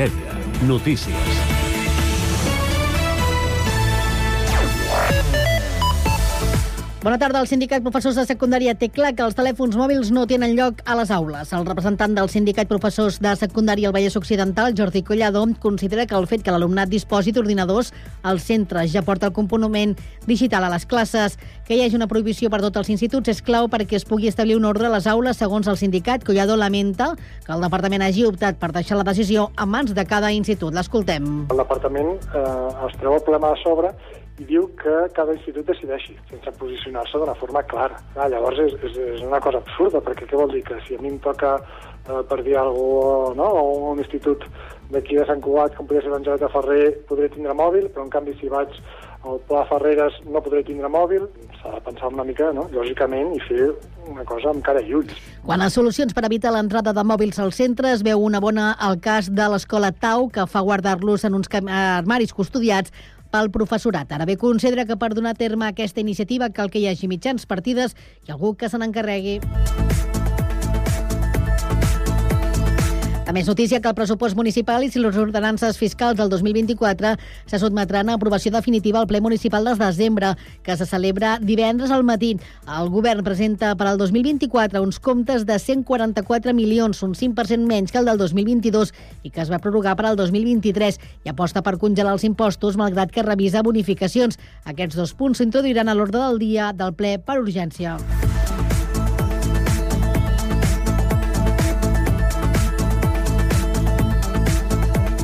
Mèdia. Notícies. Bona tarda. El sindicat professors de secundària té clar que els telèfons mòbils no tenen lloc a les aules. El representant del sindicat professors de secundària al Vallès Occidental, Jordi Collado, considera que el fet que l'alumnat disposi d'ordinadors als centres ja porta el component digital a les classes. Que hi hagi una prohibició per tots els instituts és clau perquè es pugui establir un ordre a les aules. Segons el sindicat, Collado lamenta que el departament hagi optat per deixar la decisió a mans de cada institut. L'escoltem. El departament eh, es treu el problema a sobre i diu que cada institut decideixi, sense posicionar-se d'una forma clara. Ah, llavors és, és, és una cosa absurda, perquè què vol dir? Que si a mi em toca, eh, per dir alguna cosa, no? o un institut d'aquí de Sant Cugat, com podria ser l'Angelet de Ferrer, podré tindre mòbil, però en canvi si vaig al Pla Ferreres no podré tindre mòbil, s'ha de pensar una mica, no? lògicament, i fer una cosa amb cara i ulls. Quan les solucions per evitar l'entrada de mòbils als centres veu una bona al cas de l'escola Tau, que fa guardar-los en uns armaris custodiats pel professorat. Ara bé, considera que per donar terme a aquesta iniciativa cal que hi hagi mitjans partides i algú que se n'encarregui. A més notícia que el pressupost municipal i les ordenances fiscals del 2024 se sotmetran a aprovació definitiva al ple municipal de desembre, que se celebra divendres al matí. El govern presenta per al 2024 uns comptes de 144 milions, un 5% menys que el del 2022 i que es va prorrogar per al 2023 i aposta per congelar els impostos malgrat que revisa bonificacions. Aquests dos punts s'introduiran a l'ordre del dia del ple per urgència.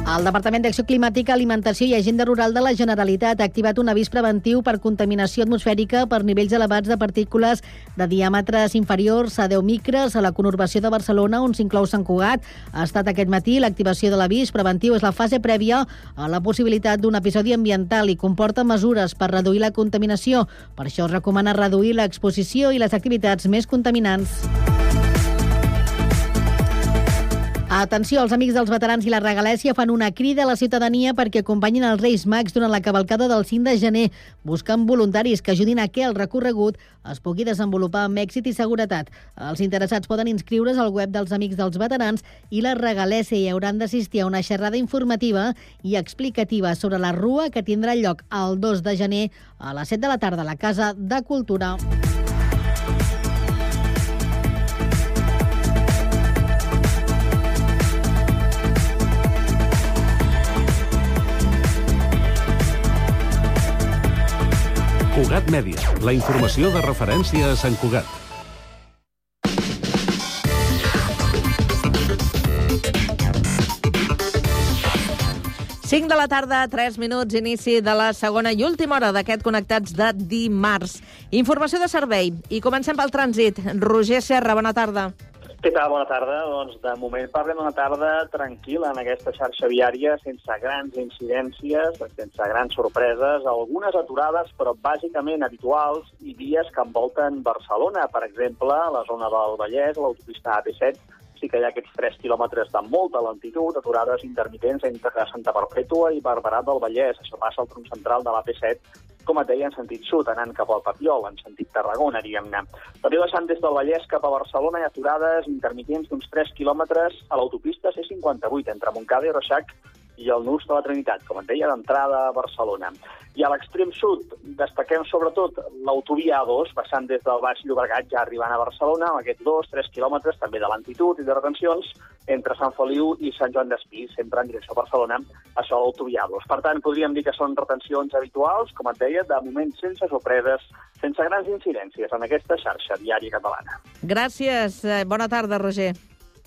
El Departament d'Acció Climàtica, Alimentació i Agenda Rural de la Generalitat ha activat un avís preventiu per contaminació atmosfèrica per nivells elevats de partícules de diàmetres inferiors a 10 micres a la conurbació de Barcelona, on s'inclou Sant Cugat. Ha estat aquest matí l'activació de l'avís preventiu és la fase prèvia a la possibilitat d'un episodi ambiental i comporta mesures per reduir la contaminació. Per això es recomana reduir l'exposició i les activitats més contaminants. Atenció, els amics dels veterans i la regalèsia fan una crida a la ciutadania perquè acompanyin els Reis Mags durant la cavalcada del 5 de gener, buscant voluntaris que ajudin a que el recorregut es pugui desenvolupar amb èxit i seguretat. Els interessats poden inscriure's al web dels Amics dels Veterans i la regalèsia i hauran d'assistir a una xerrada informativa i explicativa sobre la rua que tindrà lloc el 2 de gener a les 7 de la tarda a la Casa de Cultura. Cugat Mèdia, la informació de referència a Sant Cugat. Cinc de la tarda, 3 minuts, inici de la segona i última hora d'aquest Connectats de dimarts. Informació de servei. I comencem pel trànsit. Roger Serra, bona tarda. Què tal? Bona tarda. Doncs de moment parlem d'una tarda tranquil·la en aquesta xarxa viària, sense grans incidències, sense grans sorpreses, algunes aturades, però bàsicament habituals, i vies que envolten Barcelona. Per exemple, la zona del Vallès, l'autopista AP7, sí que hi ha aquests 3 quilòmetres de molta lentitud, aturades intermitents entre Santa Perpètua i Barberà del Vallès. Això passa al tronc central de l'AP7 com et deia, en sentit sud, anant cap al Papiol, en sentit Tarragona, diguem-ne. També baixant des del Vallès cap a Barcelona hi ha aturades intermitents d'uns 3 quilòmetres a l'autopista C58, entre Montcada i Reixac i el Nus de la Trinitat, com et deia, d'entrada a Barcelona. I a l'extrem sud destaquem sobretot l'autovia A2, passant des del Baix Llobregat ja arribant a Barcelona, amb aquests 2-3 quilòmetres també de lentitud i de retencions entre Sant Feliu i Sant Joan d'Espí, sempre en direcció a Barcelona, això a l'autovia A2. Per tant, podríem dir que són retencions habituals, com et deia, de moment sense sorpreses, sense grans incidències en aquesta xarxa viària catalana. Gràcies. Eh, Bona tarda, Roger.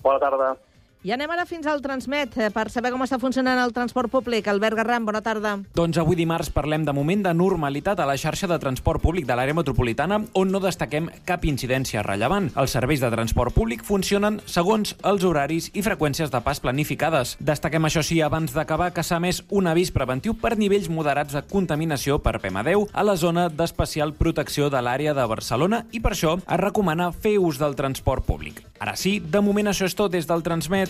Bona tarda. I anem ara fins al Transmet eh, per saber com està funcionant el transport públic. Albert Garram, bona tarda. Doncs avui dimarts parlem de moment de normalitat a la xarxa de transport públic de l'àrea metropolitana on no destaquem cap incidència rellevant. Els serveis de transport públic funcionen segons els horaris i freqüències de pas planificades. Destaquem això sí abans d'acabar que s'ha més un avís preventiu per nivells moderats de contaminació per PM10 a la zona d'especial protecció de l'àrea de Barcelona i per això es recomana fer ús del transport públic. Ara sí, de moment això és tot des del Transmet.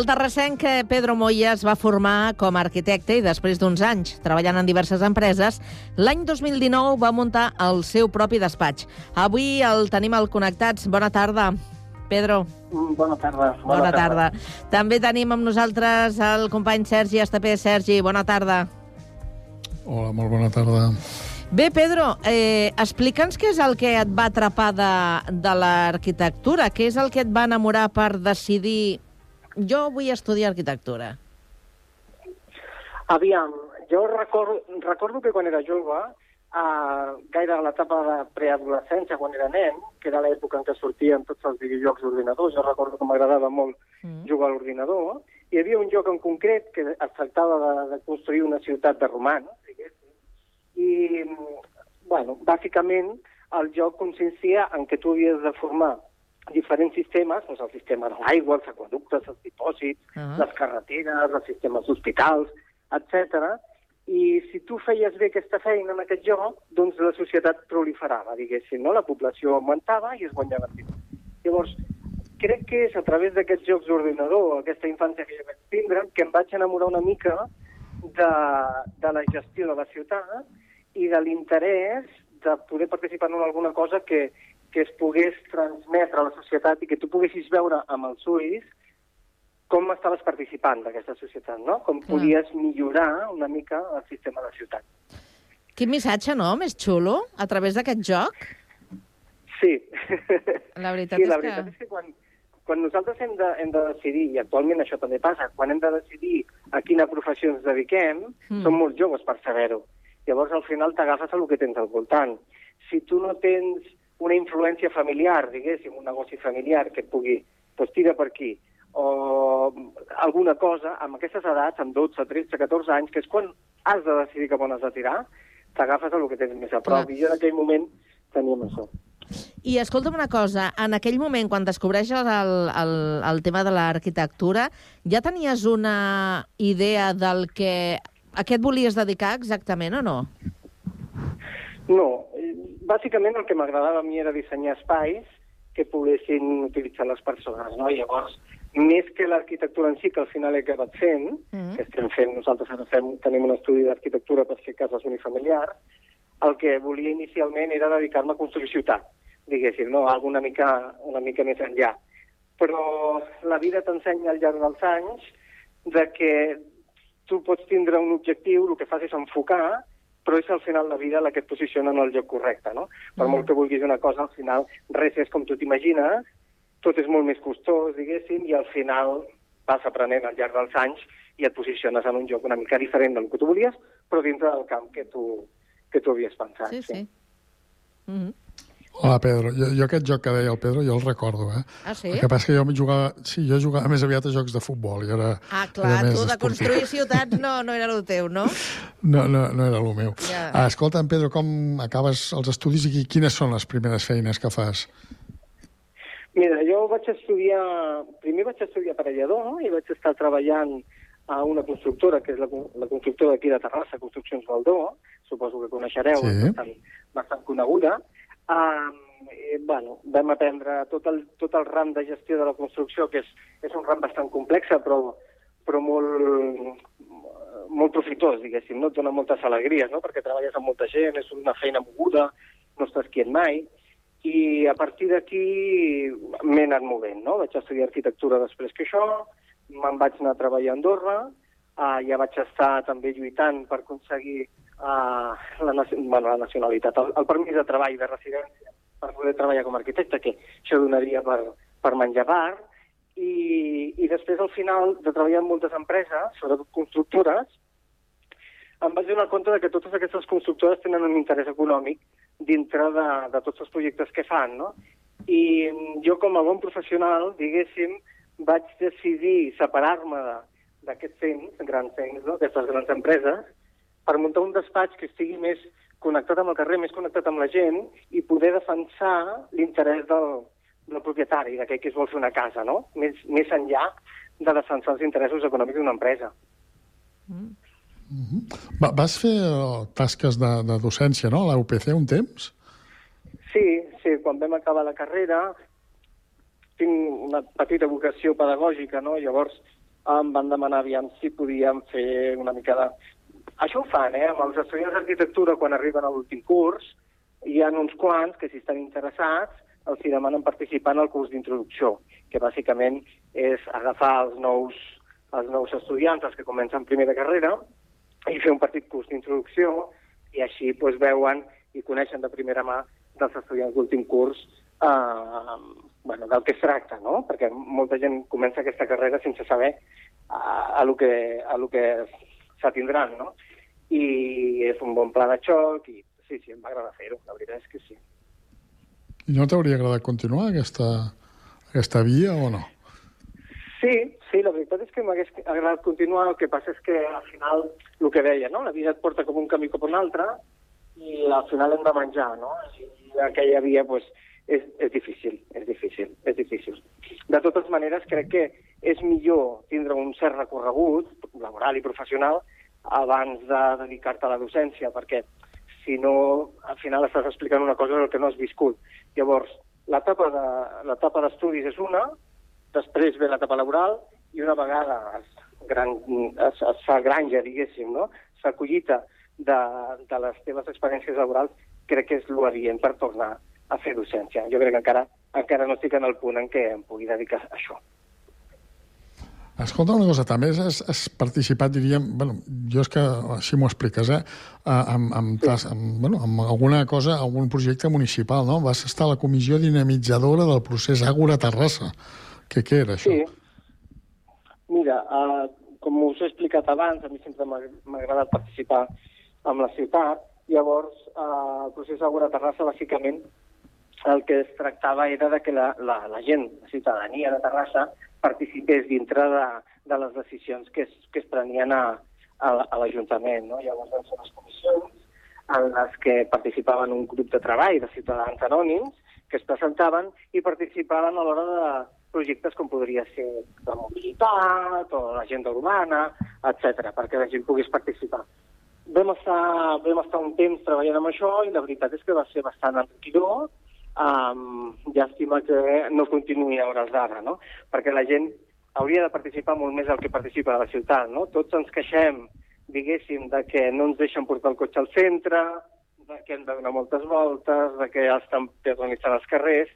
El terrassenc eh, Pedro Moya es va formar com a arquitecte i després d'uns anys treballant en diverses empreses, l'any 2019 va muntar el seu propi despatx. Avui el tenim al Connectats. Bona tarda, Pedro. Mm, Bona tarda. Bona, tarda. També tenim amb nosaltres el company Sergi Estapé. Sergi, bona tarda. Hola, molt bona tarda. Bé, Pedro, eh, explica'ns què és el que et va atrapar de, de l'arquitectura, què és el que et va enamorar per decidir jo vull estudiar arquitectura. Aviam, jo recordo, recordo que quan era jove, uh, gaire a l'etapa de preadolescència, quan era nen, que era l'època en què sortien tots els videojocs d'ordinador, jo recordo que m'agradava molt mm. jugar a l'ordinador, hi havia un joc en concret que es tractava de, de construir una ciutat de romans, i, bueno, bàsicament el joc consistia en que tu havies de formar diferents sistemes, doncs el sistema de l'aigua, els aquaductes, els dipòsits, uh -huh. les carreteres, els sistemes d'hospitals, etc. I si tu feies bé aquesta feina en aquest joc, doncs la societat proliferava, diguéssim, no? La població augmentava i es guanyava diners. Llavors, crec que és a través d'aquests jocs d'ordinador, aquesta infància que jo vaig tindre, que em vaig enamorar una mica de, de la gestió de la ciutat i de l'interès de poder participar en alguna cosa que, que es pogués transmetre a la societat i que tu poguessis veure amb els ulls com estaves participant d'aquesta societat, no? Com podies millorar una mica el sistema de la ciutat. Quin missatge, no?, més xulo, a través d'aquest joc. Sí. La veritat sí, és la que... veritat és que quan, quan nosaltres hem de, hem de decidir, i actualment això també passa, quan hem de decidir a quina professió ens dediquem, mm. som molt joves per saber-ho. Llavors, al final, t'agafes el que tens al voltant. Si tu no tens una influència familiar, diguéssim, un negoci familiar que et pugui, doncs tira per aquí, o alguna cosa, amb aquestes edats, amb 12, 13, 14 anys, que és quan has de decidir cap on has de tirar, t'agafes el que tens més a prop. Clar. I jo en aquell moment teníem això. I escolta'm una cosa, en aquell moment, quan descobreixes el, el, el tema de l'arquitectura, ja tenies una idea del que... A què et volies dedicar exactament o no? No, eh, bàsicament el que m'agradava a mi era dissenyar espais que poguessin utilitzar les persones, no? Llavors, més que l'arquitectura en si, que al final he acabat fent, Mm. que estem fent, nosaltres ara fem, tenim un estudi d'arquitectura per fer cases unifamiliars, el que volia inicialment era dedicar-me a construir ciutat, diguéssim, no? Algo una mica, una mica més enllà. Però la vida t'ensenya al llarg dels anys de que tu pots tindre un objectiu, el que fas és enfocar, però és al final la vida la que et posiciona en el lloc correcte, no? Per Mm. molt que vulguis una cosa, al final res és com tu t'imagines, tot és molt més costós, diguéssim, i al final vas aprenent al llarg dels anys i et posiciones en un lloc una mica diferent del que tu volies, però dintre del camp que tu, que tu havies pensat. Sí, sí. Mm -hmm. Hola, Pedro. Jo, jo aquest joc que deia el Pedro, jo el recordo, eh? Ah, sí? El que passa que jo jugava... Sí, jo jugava més aviat a jocs de futbol. I era, Ah, clar, era més tu de esportiu. construir ciutats no, no era el teu, no? No, no, no era el meu. Ja. Ah, escolta'm, Pedro, com acabes els estudis i qui- quines són les primeres feines que fas? Mira, jo vaig estudiar... Primer vaig estudiar aparellador i vaig estar treballant a una constructora, que és la, la constructora d'aquí de Terrassa, Construccions Valdó, suposo que coneixereu, Sí. bastant, bastant coneguda. Um, eh, bueno, vam aprendre tot el, tot el ram de gestió de la construcció, que és, és un ram bastant complex, però, però molt, molt profitós, diguéssim, no? Et dona moltes alegries, no? Perquè treballes amb molta gent, és una feina moguda, no estàs quiet mai, i a partir d'aquí m'he anat movent, no? Vaig estudiar arquitectura després que això, me'n vaig anar a treballar a Andorra, uh, ja vaig estar també lluitant per aconseguir uh, la, bueno, la nacionalitat, el, el permís de treball de residència per poder treballar com a arquitecte, que això donaria per, per menjar bar, i, i després al final de treballar en moltes empreses, sobretot constructores, em vaig donar compte de que totes aquestes constructores tenen un interès econòmic dintre de, de tots els projectes que fan, no? I jo, com a bon professional, diguéssim, vaig decidir separar-me d'aquests cents, grans cents, no? aquestes grans empreses, per muntar un despatx que estigui més connectat amb el carrer, més connectat amb la gent i poder defensar l'interès del, del propietari, d'aquell que es vol fer una casa, no? Més, més enllà de defensar els interessos econòmics d'una empresa. Va, vas fer eh, tasques de, de docència, no?, a la UPC un temps? Sí, sí, quan vam acabar la carrera tinc una petita vocació pedagògica, no? Llavors em van demanar aviam si podíem fer una mica de... Això ho fan, eh? Amb els estudiants d'arquitectura, quan arriben a l'últim curs, hi ha uns quants que, si estan interessats, els hi demanen participar en el curs d'introducció, que bàsicament és agafar els nous, els nous estudiants, els que comencen primer de carrera, i fer un petit curs d'introducció, i així doncs, veuen i coneixen de primera mà dels estudiants d'últim curs eh, bueno, del que es tracta, no? Perquè molta gent comença aquesta carrera sense saber a, a, lo, que, a lo que s'atindran, no? I és un bon pla de xoc i sí, sí, em va agradar fer-ho, la veritat és que sí. I no t'hauria agradat continuar aquesta, aquesta via o no? Sí, sí, la veritat és que m'hagués agradat continuar, el que passa és que al final, el que deia, no? la vida et porta com un camí cap a un altre i al final hem de menjar, no? I aquella via, pues, és, és difícil, és difícil, és difícil. De totes maneres, crec que és millor tindre un cert recorregut laboral i professional abans de dedicar-te a la docència, perquè si no, al final estàs explicant una cosa del que no has viscut. Llavors, l'etapa de- d'estudis és una, després ve l'etapa laboral i una vegada es, gran, es, es fa granja, diguéssim, no? es collita de, de les teves experiències laborals, crec que és l'adient per tornar a fer docència. Jo crec que encara, encara no estic en el punt en què em pugui dedicar a això. Escolta una cosa, també has, has participat, diríem, bueno, jo és que així m'ho expliques, eh? Amb, amb, tas, amb, bueno, amb alguna cosa, algun projecte municipal, no? Vas estar a la comissió dinamitzadora del procés Àgora Terrassa. Què, què era això? Sí. Mira, uh, com us he explicat abans, a mi sempre m'ha agradat participar amb la ciutat. Llavors, uh, el procés Agora Terrassa, bàsicament, el que es tractava era de que la, la, la gent, la ciutadania de Terrassa, participés dintre de, de les decisions que es, que es prenien a, a, a l'Ajuntament. No? Llavors van ser les comissions en les que participaven un grup de treball de ciutadans anònims que es presentaven i participaven a l'hora de projectes com podria ser la mobilitat o l'agenda urbana, etc, perquè la gent pogués participar. Vam estar, vam estar un temps treballant amb això i la veritat és que va ser bastant enriquidor, um, llàstima que no continuï a hores d'ara, no? perquè la gent hauria de participar molt més del que participa a la ciutat. No? Tots ens queixem, diguéssim, de que no ens deixen portar el cotxe al centre, de que hem de donar moltes voltes, de que estan peatonitzant els carrers,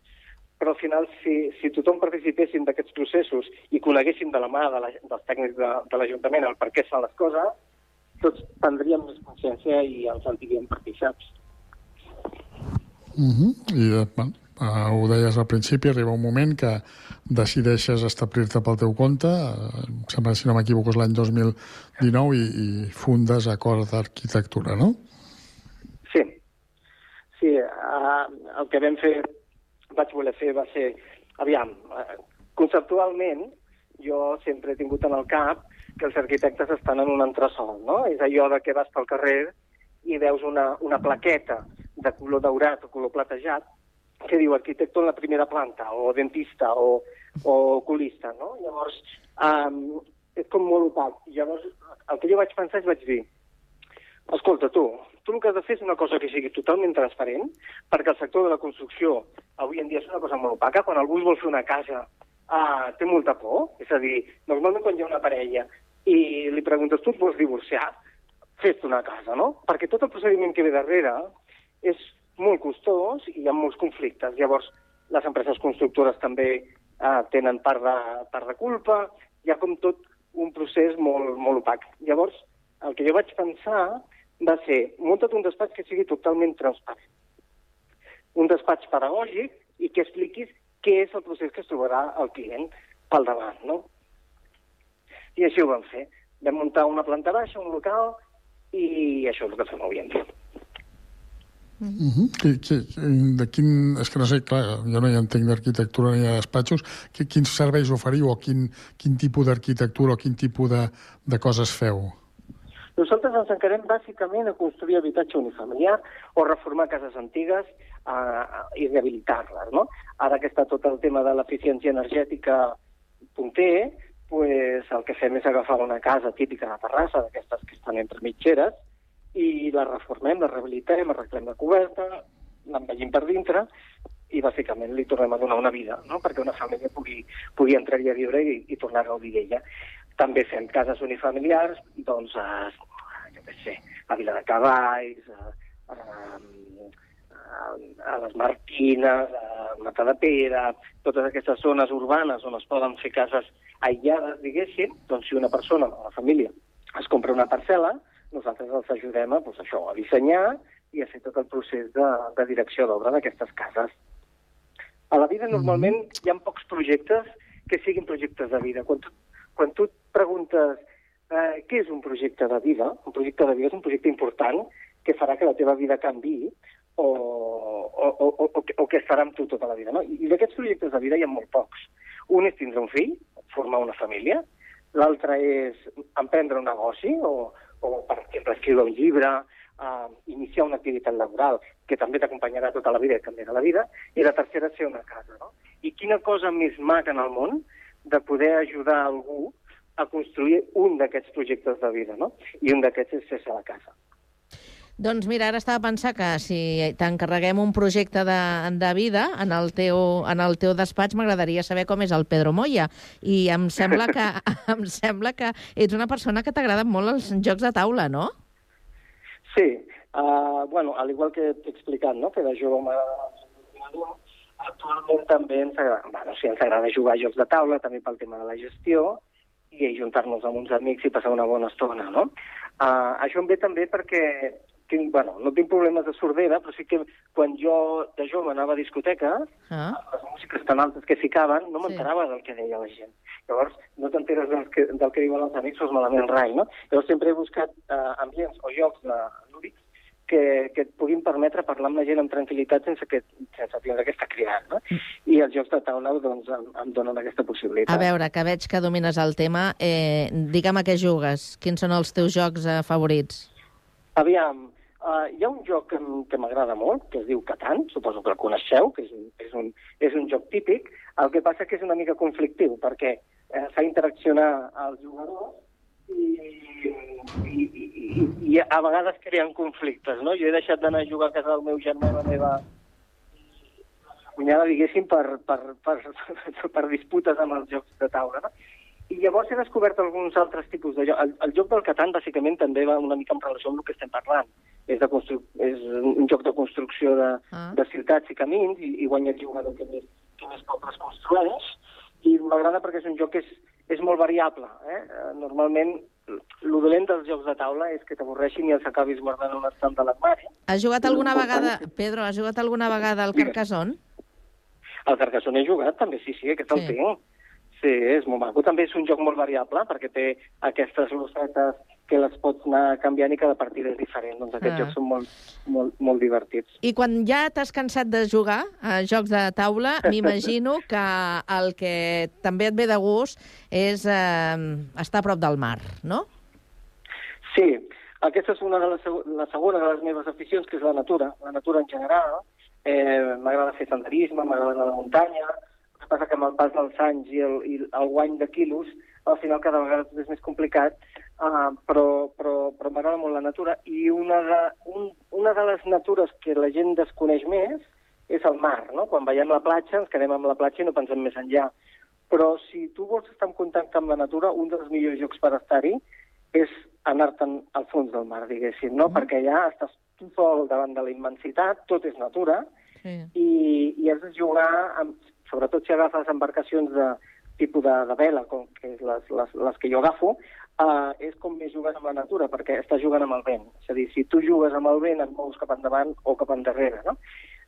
però al final, si, si tothom participéssim d'aquests processos i coneguéssim de la mà de la, dels tècnics de, de l'Ajuntament el per què fan les coses, tots prendríem més consciència i els sentiríem partíceps. Uh -huh. I, eh, bueno, uh, ho deies al principi, arriba un moment que decideixes establir-te pel teu compte, em sembla, si no m'equivoco, és l'any 2019 i, i fundes Acord d'Arquitectura, no? Sí, sí uh, el que vam fer, vaig voler fer va ser, aviam, uh, conceptualment jo sempre he tingut en el cap que els arquitectes estan en un entresol, no? És allò de que vas pel carrer i veus una, una plaqueta de color daurat o color platejat que diu arquitecte en la primera planta, o dentista, o, o oculista, no? Llavors, um, és com molt opac. Llavors, el que jo vaig pensar és vaig dir, escolta, tu, tu el que has de fer és una cosa que sigui totalment transparent, perquè el sector de la construcció avui en dia és una cosa molt opaca. Quan algú vol fer una casa, uh, té molta por. És a dir, normalment quan hi ha una parella i li preguntes, tu et vols divorciar? Fes-te una casa, no? Perquè tot el procediment que ve darrere és molt costós i hi ha molts conflictes. Llavors, les empreses constructores també eh, tenen part de, part de culpa, hi ha com tot un procés molt, molt opac. Llavors, el que jo vaig pensar va ser munta't un despatx que sigui totalment transparent. Un despatx pedagògic i que expliquis què és el procés que es trobarà el client pel davant, no? I així ho vam fer. Vam muntar una planta baixa, un local, i això és el que fem avui en dia. Uh -huh. qui, qui, de quin, és que no sé, clar, jo no hi entenc d'arquitectura ni de despatxos. Qui, quins serveis oferiu o quin, quin tipus d'arquitectura o quin tipus de, de coses feu? Nosaltres ens encarem bàsicament a construir habitatge unifamiliar o reformar cases antigues uh, i rehabilitar-les. No? Ara que està tot el tema de l'eficiència energètica punter, pues, el que fem és agafar una casa típica de Terrassa, d'aquestes que estan entre mitgeres, i la reformem, la rehabilitem, arreglem la coberta, l'envellim per dintre i bàsicament li tornem a donar una vida, no? perquè una família pugui, pugui entrar-hi a viure i, i tornar a gaudir d'ella. També fem cases unifamiliars, doncs, a, jo què sé, a Vila de Cavalls, a, a, a, a les Martines, a Matadepera, totes aquestes zones urbanes on es poden fer cases aïllades, diguéssim, doncs si una persona, una família, es compra una parcel·la, nosaltres els ajudem a, doncs, això, a dissenyar i a fer tot el procés de, de direcció d'obra d'aquestes cases. A la vida normalment hi ha pocs projectes que siguin projectes de vida. Quan tu, quan tu et preguntes eh, què és un projecte de vida, un projecte de vida és un projecte important que farà que la teva vida canvi o, o, o, o, o que estarà amb tu tota la vida. No? I d'aquests projectes de vida hi ha molt pocs. Un és tindre un fill, formar una família, l'altre és emprendre un negoci o, o, per exemple, escriure un llibre, uh, iniciar una activitat laboral que també t'acompanyarà tota la vida i canviarà la vida, i la tercera ser una casa. No? I quina cosa més maca en el món de poder ajudar algú a construir un d'aquests projectes de vida, no? I un d'aquests és fer-se la casa. Doncs mira, ara estava pensant que si t'encarreguem un projecte de, de vida en el teu, en el teu despatx, m'agradaria saber com és el Pedro Moya. I em sembla que, em sembla que ets una persona que t'agraden molt els jocs de taula, no? Sí. Uh, bueno, al igual que t'he explicat, no? que de jove m'agrada actualment també ens agrada, bueno, sí, ens agrada jugar a jocs de taula, també pel tema de la gestió, i juntar-nos amb uns amics i passar una bona estona, no? Uh, això em ve també perquè tinc, bueno, no tinc problemes de sordera, però sí que quan jo de jove anava a discoteques, ah. les músiques tan altes que ficaven, no m'enterava sí. del que deia la gent. Llavors, no t'enteres del, que, del que diuen els amics, fos malament rai, no? Llavors sempre he buscat uh, ambients o jocs de, lúdics que, que et puguin permetre parlar amb la gent amb tranquil·litat sense, que, sense tindre aquesta cridant, no? I els jocs de taula doncs, em, em donen aquesta possibilitat. A veure, que veig que domines el tema. Eh, digue'm a què jugues. Quins són els teus jocs eh, favorits? Aviam, Uh, hi ha un joc que, que m'agrada molt, que es diu Catan, suposo que el coneixeu, que és un, és, un, és un joc típic. El que passa que és una mica conflictiu, perquè eh, fa interaccionar els jugadors i, i, i, i a vegades creen conflictes, no? Jo he deixat d'anar a jugar a casa del meu germà i la meva cunyada, diguéssim, per, per, per, per disputes amb els jocs de taula, no? I llavors he descobert alguns altres tipus de joc. El, el joc del Catan, bàsicament, també va una mica en relació amb el que estem parlant és, de constru... és un joc de construcció de, ah. de ciutats i camins i, i guanya el jugador que més, que més pobles construeix i m'agrada perquè és un joc que és, és molt variable. Eh? Normalment, el dolent dels jocs de taula és que t'avorreixin i els acabis guardant un estant de l'armari. Has jugat alguna vegada, Pedro, has jugat alguna vegada al Carcassonne? Al Carcassonne he jugat, també, sí, sí, aquest sí. el tinc. Sí, és molt maco. També és un joc molt variable, perquè té aquestes losetes que les pots anar canviant i cada partida és diferent. Doncs aquests ah. jocs són molt, molt, molt divertits. I quan ja t'has cansat de jugar a jocs de taula, m'imagino que el que també et ve de gust és eh, estar a prop del mar, no? Sí, aquesta és una de les, la segona de les meves aficions, que és la natura, la natura en general. Eh, m'agrada fer senderisme, m'agrada anar a la muntanya, que passa que amb el pas dels anys i el, i el guany de quilos, al final cada vegada és més complicat Uh, però però, però m'agrada molt la natura i una de, un, una de les natures que la gent desconeix més és el mar, no? Quan veiem la platja ens quedem amb la platja i no pensem més enllà. Però si tu vols estar en contacte amb la natura, un dels millors llocs per estar-hi és anar-te'n al fons del mar, diguéssim, no? Mm. Perquè allà estàs tu sol davant de la immensitat, tot és natura, sí. i, i has de jugar, amb, sobretot si agafes embarcacions de, tipus de, de vela, com que és les, les, les que jo agafo, uh, és com més jugues amb la natura, perquè estàs jugant amb el vent. És a dir, si tu jugues amb el vent, et mous cap endavant o cap endarrere, no?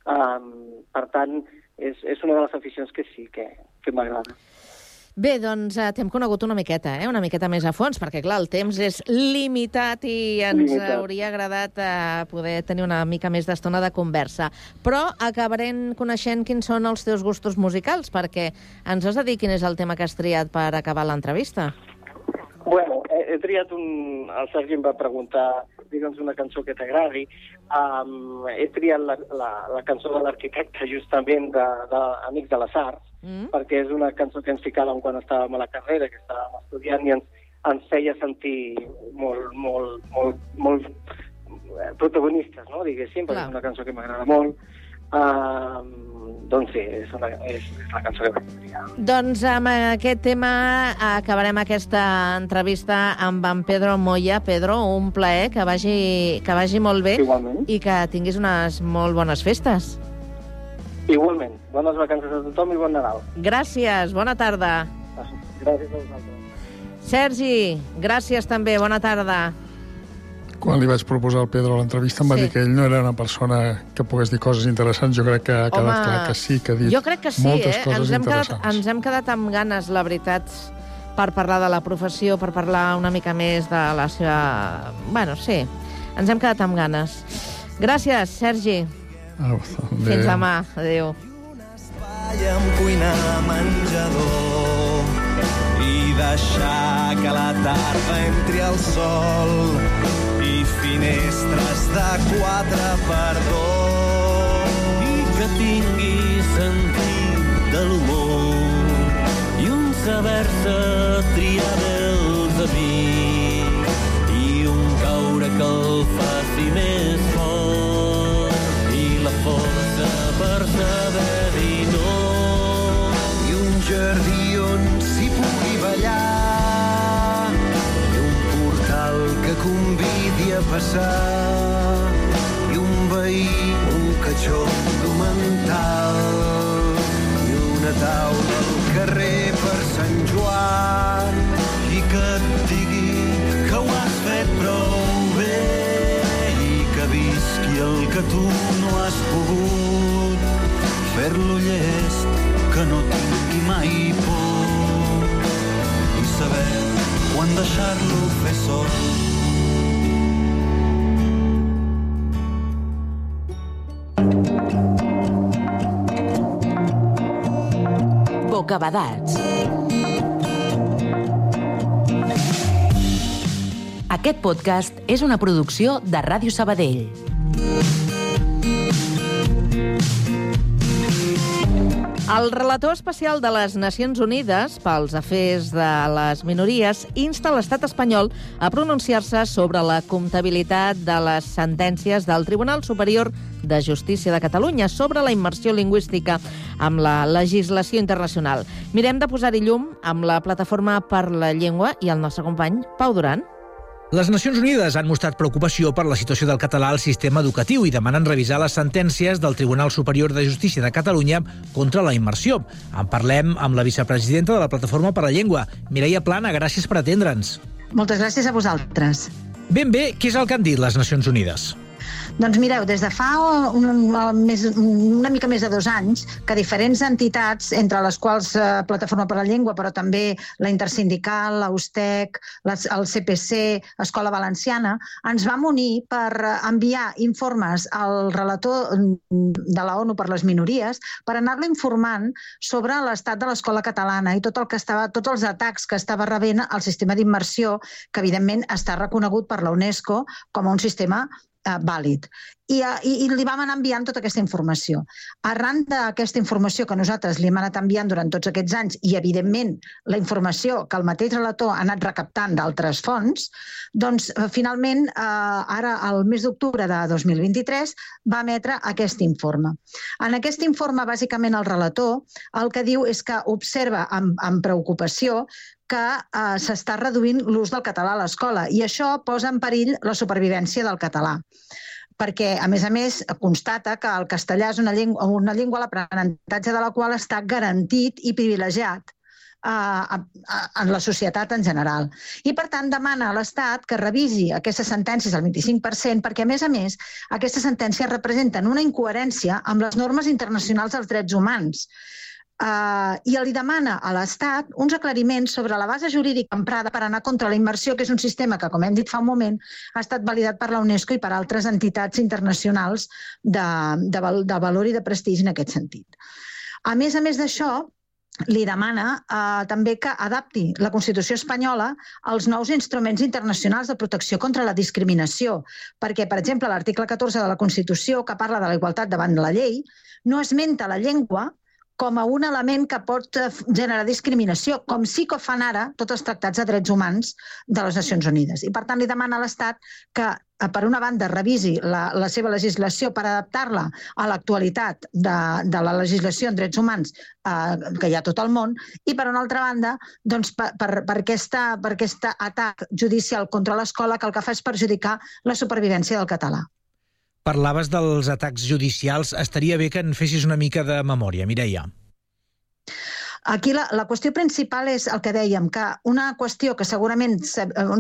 Um, per tant, és, és una de les aficions que sí, que, que m'agrada. Bé, doncs eh, t'hem conegut una miqueta, eh? una miqueta més a fons, perquè, clar, el temps és limitat i ens Limitat. hauria agradat eh, poder tenir una mica més d'estona de conversa. Però acabarem coneixent quins són els teus gustos musicals, perquè ens has de dir quin és el tema que has triat per acabar l'entrevista. Bueno, he, he triat un... El Sergi em va preguntar, digue'ns una cançó que t'agradi. Um, he triat la, la, la cançó de l'arquitecte, justament, de, de Amics de les Arts, Mm? perquè és una cançó que ens ficàvem quan estàvem a la carrera, que estàvem estudiant, i ens, ens feia sentir molt, molt, molt, molt eh, protagonistes, no?, diguéssim, perquè Clar. és una cançó que m'agrada molt. Uh, doncs sí, és, una, és, és la cançó que vaig triar. Doncs amb aquest tema acabarem aquesta entrevista amb en Pedro Moya. Pedro, un plaer, que vagi, que vagi molt bé Igualment. i que tinguis unes molt bones festes. Igualment. Bones vacances a tothom i bon Nadal. Gràcies, bona tarda. Gràcies a vosaltres. Sergi, gràcies també, bona tarda. Quan li vaig proposar al Pedro l'entrevista em va Sí. dir que ell no era una persona que pogués dir coses interessants. Jo crec que ha quedat Home, clar que sí, que ha dit Jo crec que sí, moltes eh? coses Ens hem, quedat, interessants. ens hem quedat amb ganes, la veritat, per parlar de la professió, per parlar una mica més de la seva... Bueno, sí, ens hem quedat amb ganes. Gràcies, Sergi. Au, Fins adéu. demà. Adéu. espai amb cuina menjador i deixar que la tarda entri al sol i finestres de quatre per dos i que tingui sentit de l'humor i un saber-se triar dels amics i un caure que el faci més fort jardí on s'hi pugui ballar. I un portal que convidi a passar i un veí, un catxondo mental i una taula al carrer per Sant Joan. I que et digui que ho has fet prou bé i que visqui el que tu no has pogut. Fer-lo llest que no tingui mai por i saber quan deixar-lo fer sol Bocabadats. Aquest podcast és una producció de Ràdio Sabadell. El relator especial de les Nacions Unides pels afers de les minories insta l'estat espanyol a pronunciar-se sobre la comptabilitat de les sentències del Tribunal Superior de Justícia de Catalunya sobre la immersió lingüística amb la legislació internacional. Mirem de posar-hi llum amb la plataforma per la llengua i el nostre company Pau Duran. Les Nacions Unides han mostrat preocupació per la situació del català al sistema educatiu i demanen revisar les sentències del Tribunal Superior de Justícia de Catalunya contra la immersió. En parlem amb la vicepresidenta de la Plataforma per la Llengua, Mireia Plana. Gràcies per atendre'ns. Moltes gràcies a vosaltres. Ben bé, què és el que han dit les Nacions Unides? Doncs mireu, des de fa un, un, més, una mica més de dos anys que diferents entitats, entre les quals eh, Plataforma per la Llengua, però també la Intersindical, l'Austec, el CPC, Escola Valenciana, ens vam unir per enviar informes al relator mm, de la ONU per les minories per anar-lo informant sobre l'estat de l'escola catalana i tot el que estava, tots els atacs que estava rebent el sistema d'immersió, que evidentment està reconegut per la UNESCO com a un sistema vàlid. I, i, I li vam anar enviant tota aquesta informació. Arran d'aquesta informació que nosaltres li hem anat enviant durant tots aquests anys i, evidentment, la informació que el mateix relator ha anat recaptant d'altres fonts, doncs, eh, finalment, eh, ara, al mes d'octubre de 2023, va emetre aquest informe. En aquest informe, bàsicament, el relator el que diu és que observa amb, amb preocupació que eh, s'està reduint l'ús del català a l'escola i això posa en perill la supervivència del català perquè, a més a més, constata que el castellà és una llengua, una llengua l'aprenentatge de la qual està garantit i privilegiat a, en la societat en general. I, per tant, demana a l'Estat que revisi aquestes sentències al 25%, perquè, a més a més, aquestes sentències representen una incoherència amb les normes internacionals dels drets humans. Uh, i li demana a l'Estat uns aclariments sobre la base jurídica emprada per anar contra la immersió, que és un sistema que, com hem dit fa un moment, ha estat validat per la UNESCO i per altres entitats internacionals de, de, de valor i de prestigi en aquest sentit. A més a més d'això, li demana eh, també que adapti la Constitució espanyola als nous instruments internacionals de protecció contra la discriminació, perquè, per exemple, l'article 14 de la Constitució, que parla de la igualtat davant de la llei, no esmenta la llengua com a un element que pot generar discriminació, com sí que fan ara tots els tractats de drets humans de les Nacions Unides. I, per tant, li demana a l'Estat que, eh, per una banda, revisi la, la seva legislació per adaptar-la a l'actualitat de, de la legislació en drets humans eh, que hi ha a tot el món, i, per una altra banda, doncs, per, per, per, aquesta, per aquest atac judicial contra l'escola que el que fa és perjudicar la supervivència del català. Parlaves dels atacs judicials. Estaria bé que en fessis una mica de memòria, Mireia. Aquí la, la qüestió principal és el que dèiem, que una qüestió que segurament,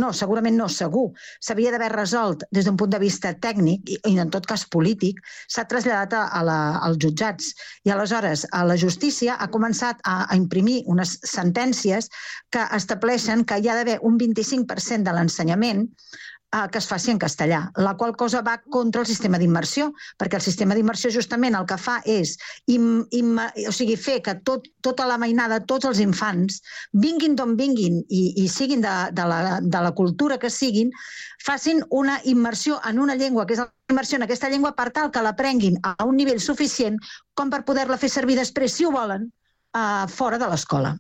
no, segurament no, segur, s'havia d'haver resolt des d'un punt de vista tècnic i, i en tot cas polític, s'ha traslladat a, a la, als jutjats. I aleshores a la justícia ha començat a, a imprimir unes sentències que estableixen que hi ha d'haver un 25% de l'ensenyament eh, que es faci en castellà, la qual cosa va contra el sistema d'immersió, perquè el sistema d'immersió justament el que fa és im, im, o sigui, fer que tot, tota la mainada, tots els infants, vinguin d'on vinguin i, i siguin de, de, la, de la cultura que siguin, facin una immersió en una llengua, que és immersió en aquesta llengua, per tal que l'aprenguin a un nivell suficient com per poder-la fer servir després, si ho volen, eh, fora de l'escola.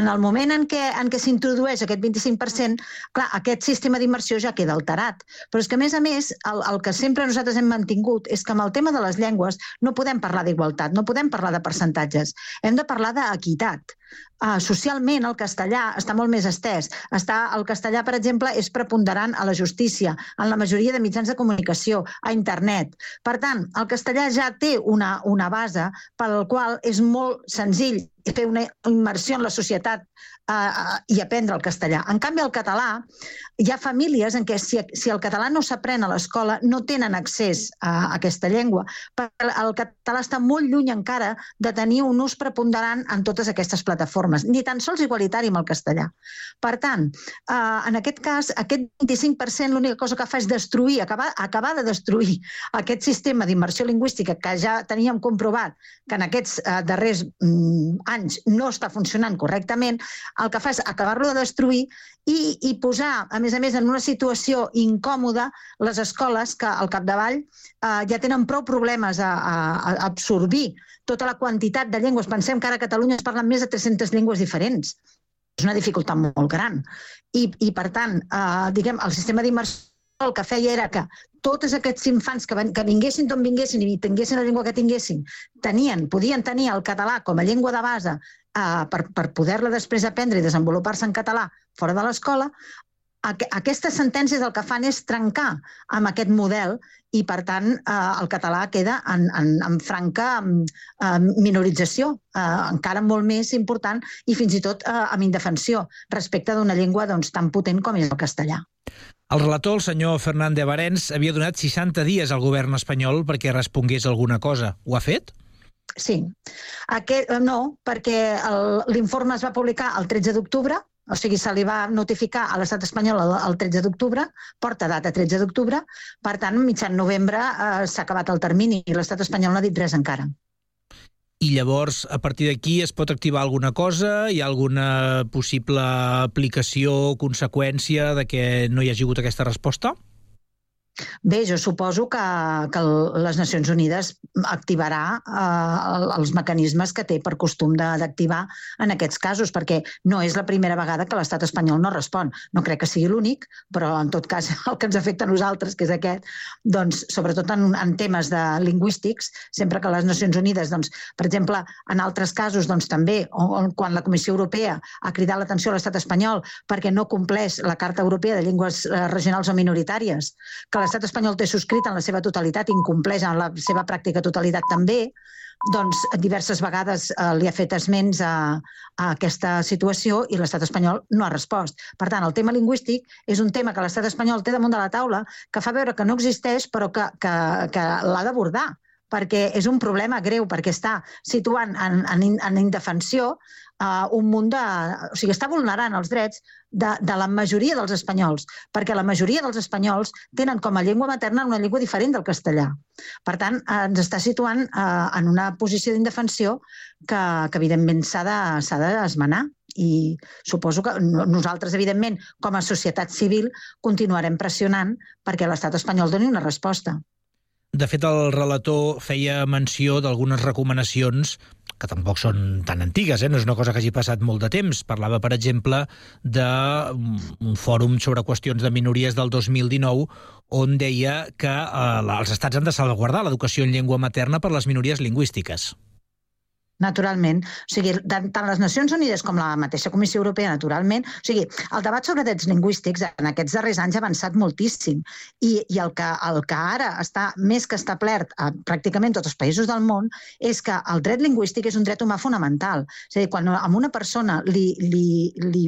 En el moment en què, en què s'introdueix aquest 25%, clar, aquest sistema d'immersió ja queda alterat. Però és que, a més a més, el, el que sempre nosaltres hem mantingut és que amb el tema de les llengües no podem parlar d'igualtat, no podem parlar de percentatges. Hem de parlar d'equitat. Uh, socialment el castellà està molt més estès. Està, el castellà, per exemple, és preponderant a la justícia, en la majoria de mitjans de comunicació, a internet. Per tant, el castellà ja té una, una base pel qual és molt senzill fer una immersió en la societat uh, i aprendre el castellà. En canvi, el català, hi ha famílies en què si, si el català no s'aprèn a l'escola no tenen accés a, a aquesta llengua, perquè el català està molt lluny encara de tenir un ús preponderant en totes aquestes plataformes, ni tan sols igualitari amb el castellà. Per tant, uh, en aquest cas, aquest 25% l'única cosa que fa és destruir, acabar, acabar de destruir aquest sistema d'immersió lingüística que ja teníem comprovat que en aquests uh, darrers mm, anys no està funcionant correctament, el que fa és acabar-lo de destruir i, i posar, a més a més, en una situació incòmoda les escoles que al capdavall eh, ja tenen prou problemes a, a, a absorbir tota la quantitat de llengües. Pensem que ara a Catalunya es parlen més de 300 llengües diferents. És una dificultat molt gran. I, i per tant, eh, diguem, el sistema d'immersió el que feia era que tots aquests infants que, ven, que vinguessin d'on vinguessin i tinguessin la llengua que tinguessin, tenien, podien tenir el català com a llengua de base eh, per, per poder-la després aprendre i desenvolupar-se en català fora de l'escola, aquestes sentències el que fan és trencar amb aquest model i, per tant, eh, el català queda en, en, en franca eh, minorització, eh, encara molt més important i fins i tot eh, amb indefensió respecte d'una llengua doncs, tan potent com és el castellà. El relator, el senyor Fernández Barens, havia donat 60 dies al govern espanyol perquè respongués alguna cosa. Ho ha fet? Sí. Aquest, eh, no, perquè l'informe es va publicar el 13 d'octubre, o sigui, se li va notificar a l'estat espanyol el, el 13 d'octubre, porta data 13 d'octubre, per tant, mitjan novembre eh, s'ha acabat el termini i l'estat espanyol no ha dit res encara. I llavors, a partir d'aquí, es pot activar alguna cosa? Hi ha alguna possible aplicació o conseqüència de que no hi hagi hagut aquesta resposta? Bé, jo suposo que, que les Nacions Unides activarà eh, els mecanismes que té per costum d'activar en aquests casos, perquè no és la primera vegada que l'estat espanyol no respon. No crec que sigui l'únic, però en tot cas el que ens afecta a nosaltres, que és aquest, doncs, sobretot en, en temes de lingüístics, sempre que les Nacions Unides, doncs, per exemple, en altres casos doncs, també, on, quan la Comissió Europea ha cridat l'atenció a l'estat espanyol perquè no compleix la Carta Europea de Llengües eh, Regionals o Minoritàries, que l'estat espanyol té subscrit en la seva totalitat, incompleix en la seva pràctica totalitat també, doncs diverses vegades eh, li ha fet esments a, a aquesta situació i l'estat espanyol no ha respost. Per tant, el tema lingüístic és un tema que l'estat espanyol té damunt de la taula, que fa veure que no existeix, però que, que, que l'ha d'abordar perquè és un problema greu, perquè està situant en, en, en indefensió uh, un munt de... O sigui, està vulnerant els drets de, de la majoria dels espanyols, perquè la majoria dels espanyols tenen com a llengua materna una llengua diferent del castellà. Per tant, eh, ens està situant uh, en una posició d'indefensió que, que evidentment s'ha d'esmenar i suposo que nosaltres, evidentment, com a societat civil, continuarem pressionant perquè l'estat espanyol doni una resposta. De fet, el relator feia menció d'algunes recomanacions que tampoc són tan antigues, eh? no és una cosa que hagi passat molt de temps. Parlava, per exemple, d'un fòrum sobre qüestions de minories del 2019 on deia que eh, els estats han de salvaguardar l'educació en llengua materna per les minories lingüístiques. Naturalment. O sigui, tant les Nacions Unides com la mateixa Comissió Europea, naturalment. O sigui, el debat sobre drets lingüístics en aquests darrers anys ha avançat moltíssim i, i el, que, el que ara està més que establert a pràcticament tots els països del món és que el dret lingüístic és un dret humà fonamental. És a dir, quan a una persona li, li, li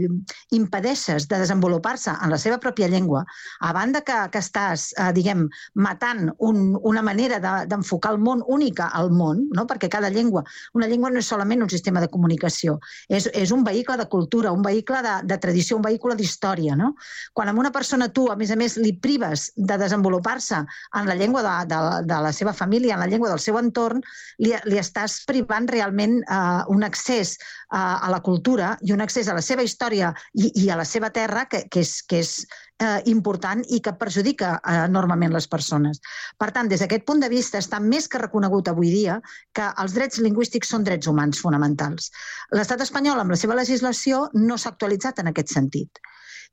impedeixes de desenvolupar-se en la seva pròpia llengua, a banda que, que estàs, eh, diguem, matant un, una manera d'enfocar de, el món única al món, no? perquè cada llengua, una llengua llengua no és solament un sistema de comunicació, és, és un vehicle de cultura, un vehicle de, de tradició, un vehicle d'història. No? Quan a una persona tu, a més a més, li prives de desenvolupar-se en la llengua de, de, de la seva família, en la llengua del seu entorn, li, li estàs privant realment eh, un accés eh, a la cultura i un accés a la seva història i, i a la seva terra que, que, és, que és eh, important i que perjudica eh, enormement les persones. Per tant, des d'aquest punt de vista, està més que reconegut avui dia que els drets lingüístics són drets humans fonamentals. L'estat espanyol, amb la seva legislació, no s'ha actualitzat en aquest sentit.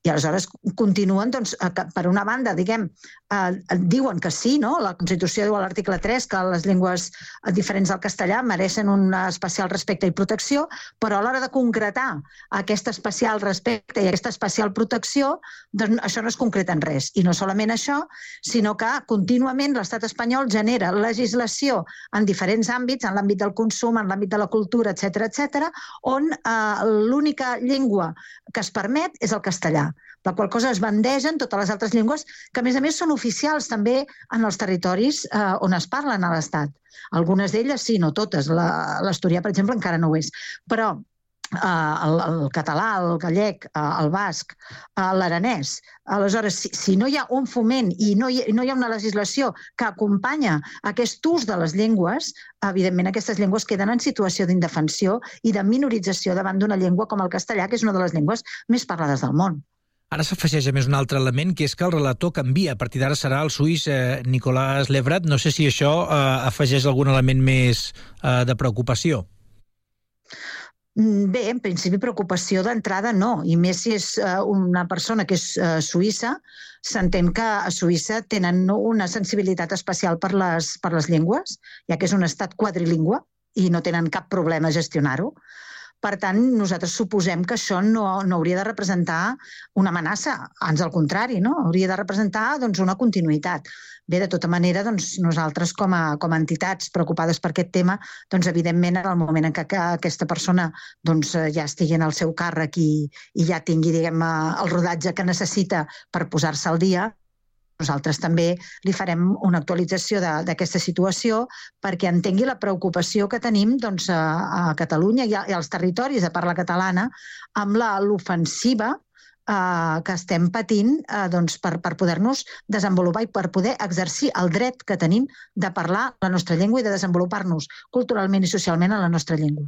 I aleshores continuen, doncs, per una banda, diguem, eh, diuen que sí, no? La Constitució diu a l'article 3 que les llengües diferents del castellà mereixen un especial respecte i protecció, però a l'hora de concretar aquest especial respecte i aquesta especial protecció, doncs això no es concreta en res. I no solament això, sinó que contínuament l'estat espanyol genera legislació en diferents àmbits, en l'àmbit del consum, en l'àmbit de la cultura, etc etc, on eh, l'única llengua que es permet és el castellà la qual cosa es bandegen totes les altres llengües, que a més a més són oficials també en els territoris eh, on es parlen a l'Estat. Algunes d'elles sí, no totes. L'Asturià, per exemple, encara no ho és. Però eh, el, el català, el gallec, eh, el basc, eh, l'aranès. Aleshores, si, si no hi ha un foment i no hi, no hi ha una legislació que acompanya aquest ús de les llengües, evidentment aquestes llengües queden en situació d'indefensió i de minorització davant d'una llengua com el castellà, que és una de les llengües més parlades del món. Ara s'afegeix a més un altre element, que és que el relator canvia. A partir d'ara serà el suís eh, Nicolás Lebrat. No sé si això eh, afegeix algun element més eh, de preocupació. Mm, bé, en principi preocupació d'entrada no, i més si és uh, una persona que és uh, suïssa, s'entén que a Suïssa tenen una sensibilitat especial per les, per les llengües, ja que és un estat quadrilingüe i no tenen cap problema a gestionar-ho. Per tant, nosaltres suposem que això no, no hauria de representar una amenaça, ans al contrari, no? hauria de representar doncs, una continuïtat. Bé, de tota manera, doncs, nosaltres com a, com a entitats preocupades per aquest tema, doncs, evidentment, en el moment en què, que aquesta persona doncs, ja estigui en el seu càrrec i, i ja tingui diguem, el rodatge que necessita per posar-se al dia, nosaltres també li farem una actualització d'aquesta situació perquè entengui la preocupació que tenim doncs, a, a Catalunya i, a, i als territoris de parla catalana amb l'ofensiva eh, que estem patint eh, doncs, per, per poder-nos desenvolupar i per poder exercir el dret que tenim de parlar la nostra llengua i de desenvolupar-nos culturalment i socialment en la nostra llengua.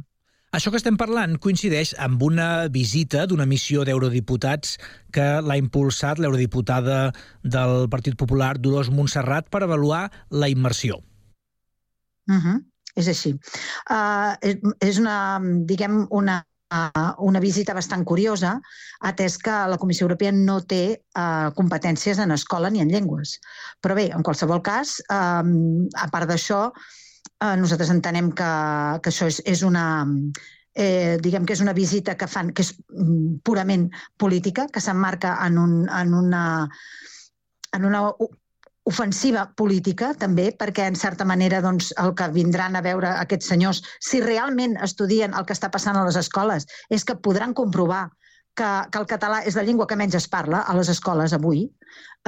Això que estem parlant coincideix amb una visita d'una missió d'eurodiputats que l'ha impulsat l'eurodiputada del Partit Popular, Dolors Montserrat, per avaluar la immersió. Uh -huh. És així. Uh, és, una, diguem, una una visita bastant curiosa, atès que la Comissió Europea no té uh, competències en escola ni en llengües. Però bé, en qualsevol cas, um, a part d'això, eh, nosaltres entenem que, que això és, és una eh, diguem que és una visita que fan que és mm, purament política, que s'emmarca en, un, en una en una ofensiva política, també, perquè, en certa manera, doncs, el que vindran a veure aquests senyors, si realment estudien el que està passant a les escoles, és que podran comprovar que, que el català és la llengua que menys es parla a les escoles avui,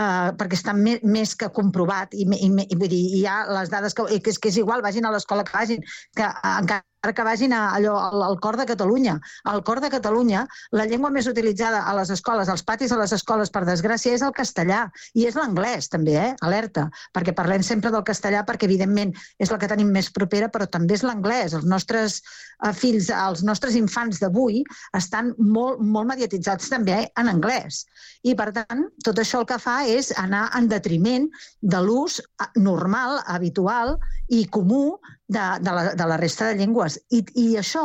eh, perquè està me, més que comprovat i, i, i, vull dir, hi ha les dades que, que, és, que és igual, vagin a l'escola que vagin, que encara que vagin a allò, al, al cor de Catalunya. Al cor de Catalunya, la llengua més utilitzada a les escoles, als patis de les escoles, per desgràcia, és el castellà. I és l'anglès, també, eh? Alerta. Perquè parlem sempre del castellà, perquè, evidentment, és la que tenim més propera, però també és l'anglès. Els nostres eh, fills, els nostres infants d'avui estan molt, molt mediatitzats també en anglès. I, per tant, tot això el que fa és anar en detriment de l'ús normal, habitual i comú de, de, la, de la resta de llengües. I, i això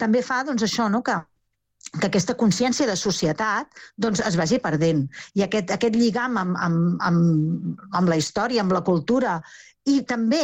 també fa doncs, això, no? que que aquesta consciència de societat doncs, es vagi perdent. I aquest, aquest lligam amb, amb, amb, amb la història, amb la cultura i també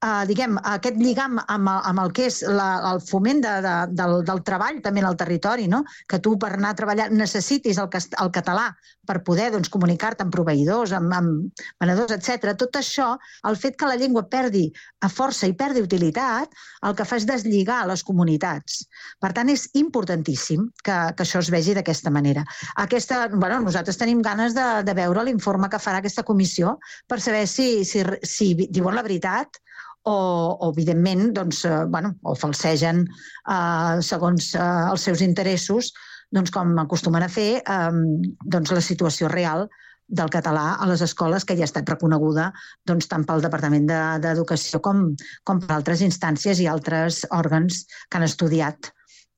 eh, diguem, aquest lligam amb, amb el que és la, el foment de, de, del, del treball també en el territori, no? que tu per anar a treballar necessitis el, el català per poder doncs, comunicar-te amb proveïdors, amb, amb venedors, etc. Tot això, el fet que la llengua perdi a força i perdi utilitat, el que fa és deslligar les comunitats. Per tant, és importantíssim que, que això es vegi d'aquesta manera. Aquesta, bueno, nosaltres tenim ganes de, de veure l'informe que farà aquesta comissió per saber si, si, si diuen la veritat o, o evidentment, doncs, eh, bueno, o falsegen eh, segons eh, els seus interessos, doncs, com acostumen a fer, eh, doncs, la situació real del català a les escoles, que ja ha estat reconeguda doncs, tant pel Departament d'Educació de, com, com per altres instàncies i altres òrgans que han estudiat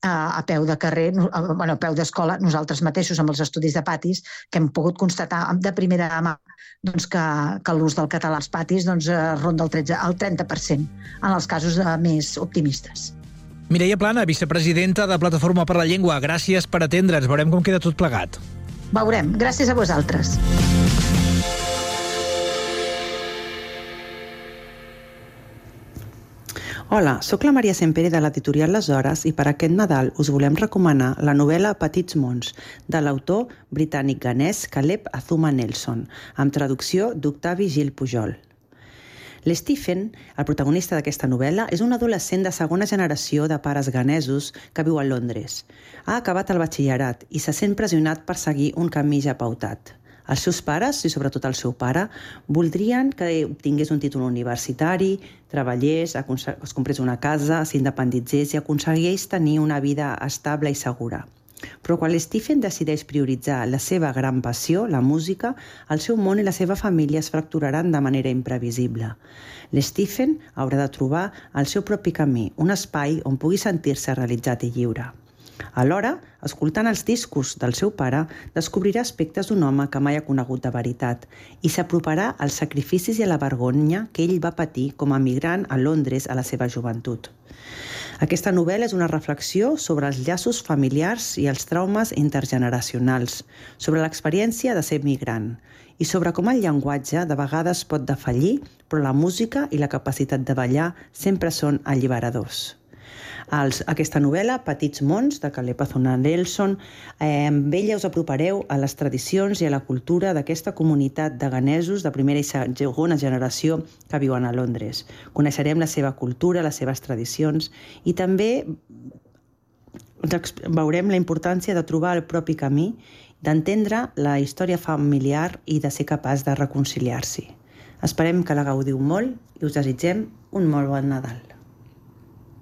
a, a peu de carrer, a, bueno, a peu d'escola, nosaltres mateixos amb els estudis de patis, que hem pogut constatar de primera mà doncs, que, que l'ús del català als patis doncs, eh, ronda el, 13, el 30% en els casos eh, més optimistes. Mireia Plana, vicepresidenta de Plataforma per la Llengua, gràcies per atendre'ns. Veurem com queda tot plegat. Veurem. Gràcies a vosaltres. Hola, sóc la Maria Sempere de l'editorial Les Hores i per aquest Nadal us volem recomanar la novel·la Petits mons, de l'autor britànic-ganès Caleb Azuma Nelson, amb traducció d'Octavi Gil Pujol. L'Stephen, el protagonista d'aquesta novel·la, és un adolescent de segona generació de pares ganesos que viu a Londres. Ha acabat el batxillerat i se sent pressionat per seguir un camí ja pautat. Els seus pares, i sobretot el seu pare, voldrien que obtingués un títol universitari, treballés, es comprés una casa, s'independitzés i aconseguís tenir una vida estable i segura. Però quan l'Stephen decideix prioritzar la seva gran passió, la música, el seu món i la seva família es fracturaran de manera imprevisible. L'Stephen haurà de trobar el seu propi camí, un espai on pugui sentir-se realitzat i lliure. Alhora, escoltant els discos del seu pare, descobrirà aspectes d'un home que mai ha conegut de veritat i s'aproparà als sacrificis i a la vergonya que ell va patir com a migrant a Londres a la seva joventut. Aquesta novel·la és una reflexió sobre els llaços familiars i els traumes intergeneracionals, sobre l'experiència de ser migrant i sobre com el llenguatge de vegades pot defallir, però la música i la capacitat de ballar sempre són alliberadors els, aquesta novel·la, Petits mons, de Caleb Azuna Nelson. Eh, amb ella us apropareu a les tradicions i a la cultura d'aquesta comunitat de ganesos de primera i segona generació que viuen a Londres. Coneixerem la seva cultura, les seves tradicions i també veurem la importància de trobar el propi camí, d'entendre la història familiar i de ser capaç de reconciliar-s'hi. Esperem que la gaudiu molt i us desitgem un molt bon Nadal.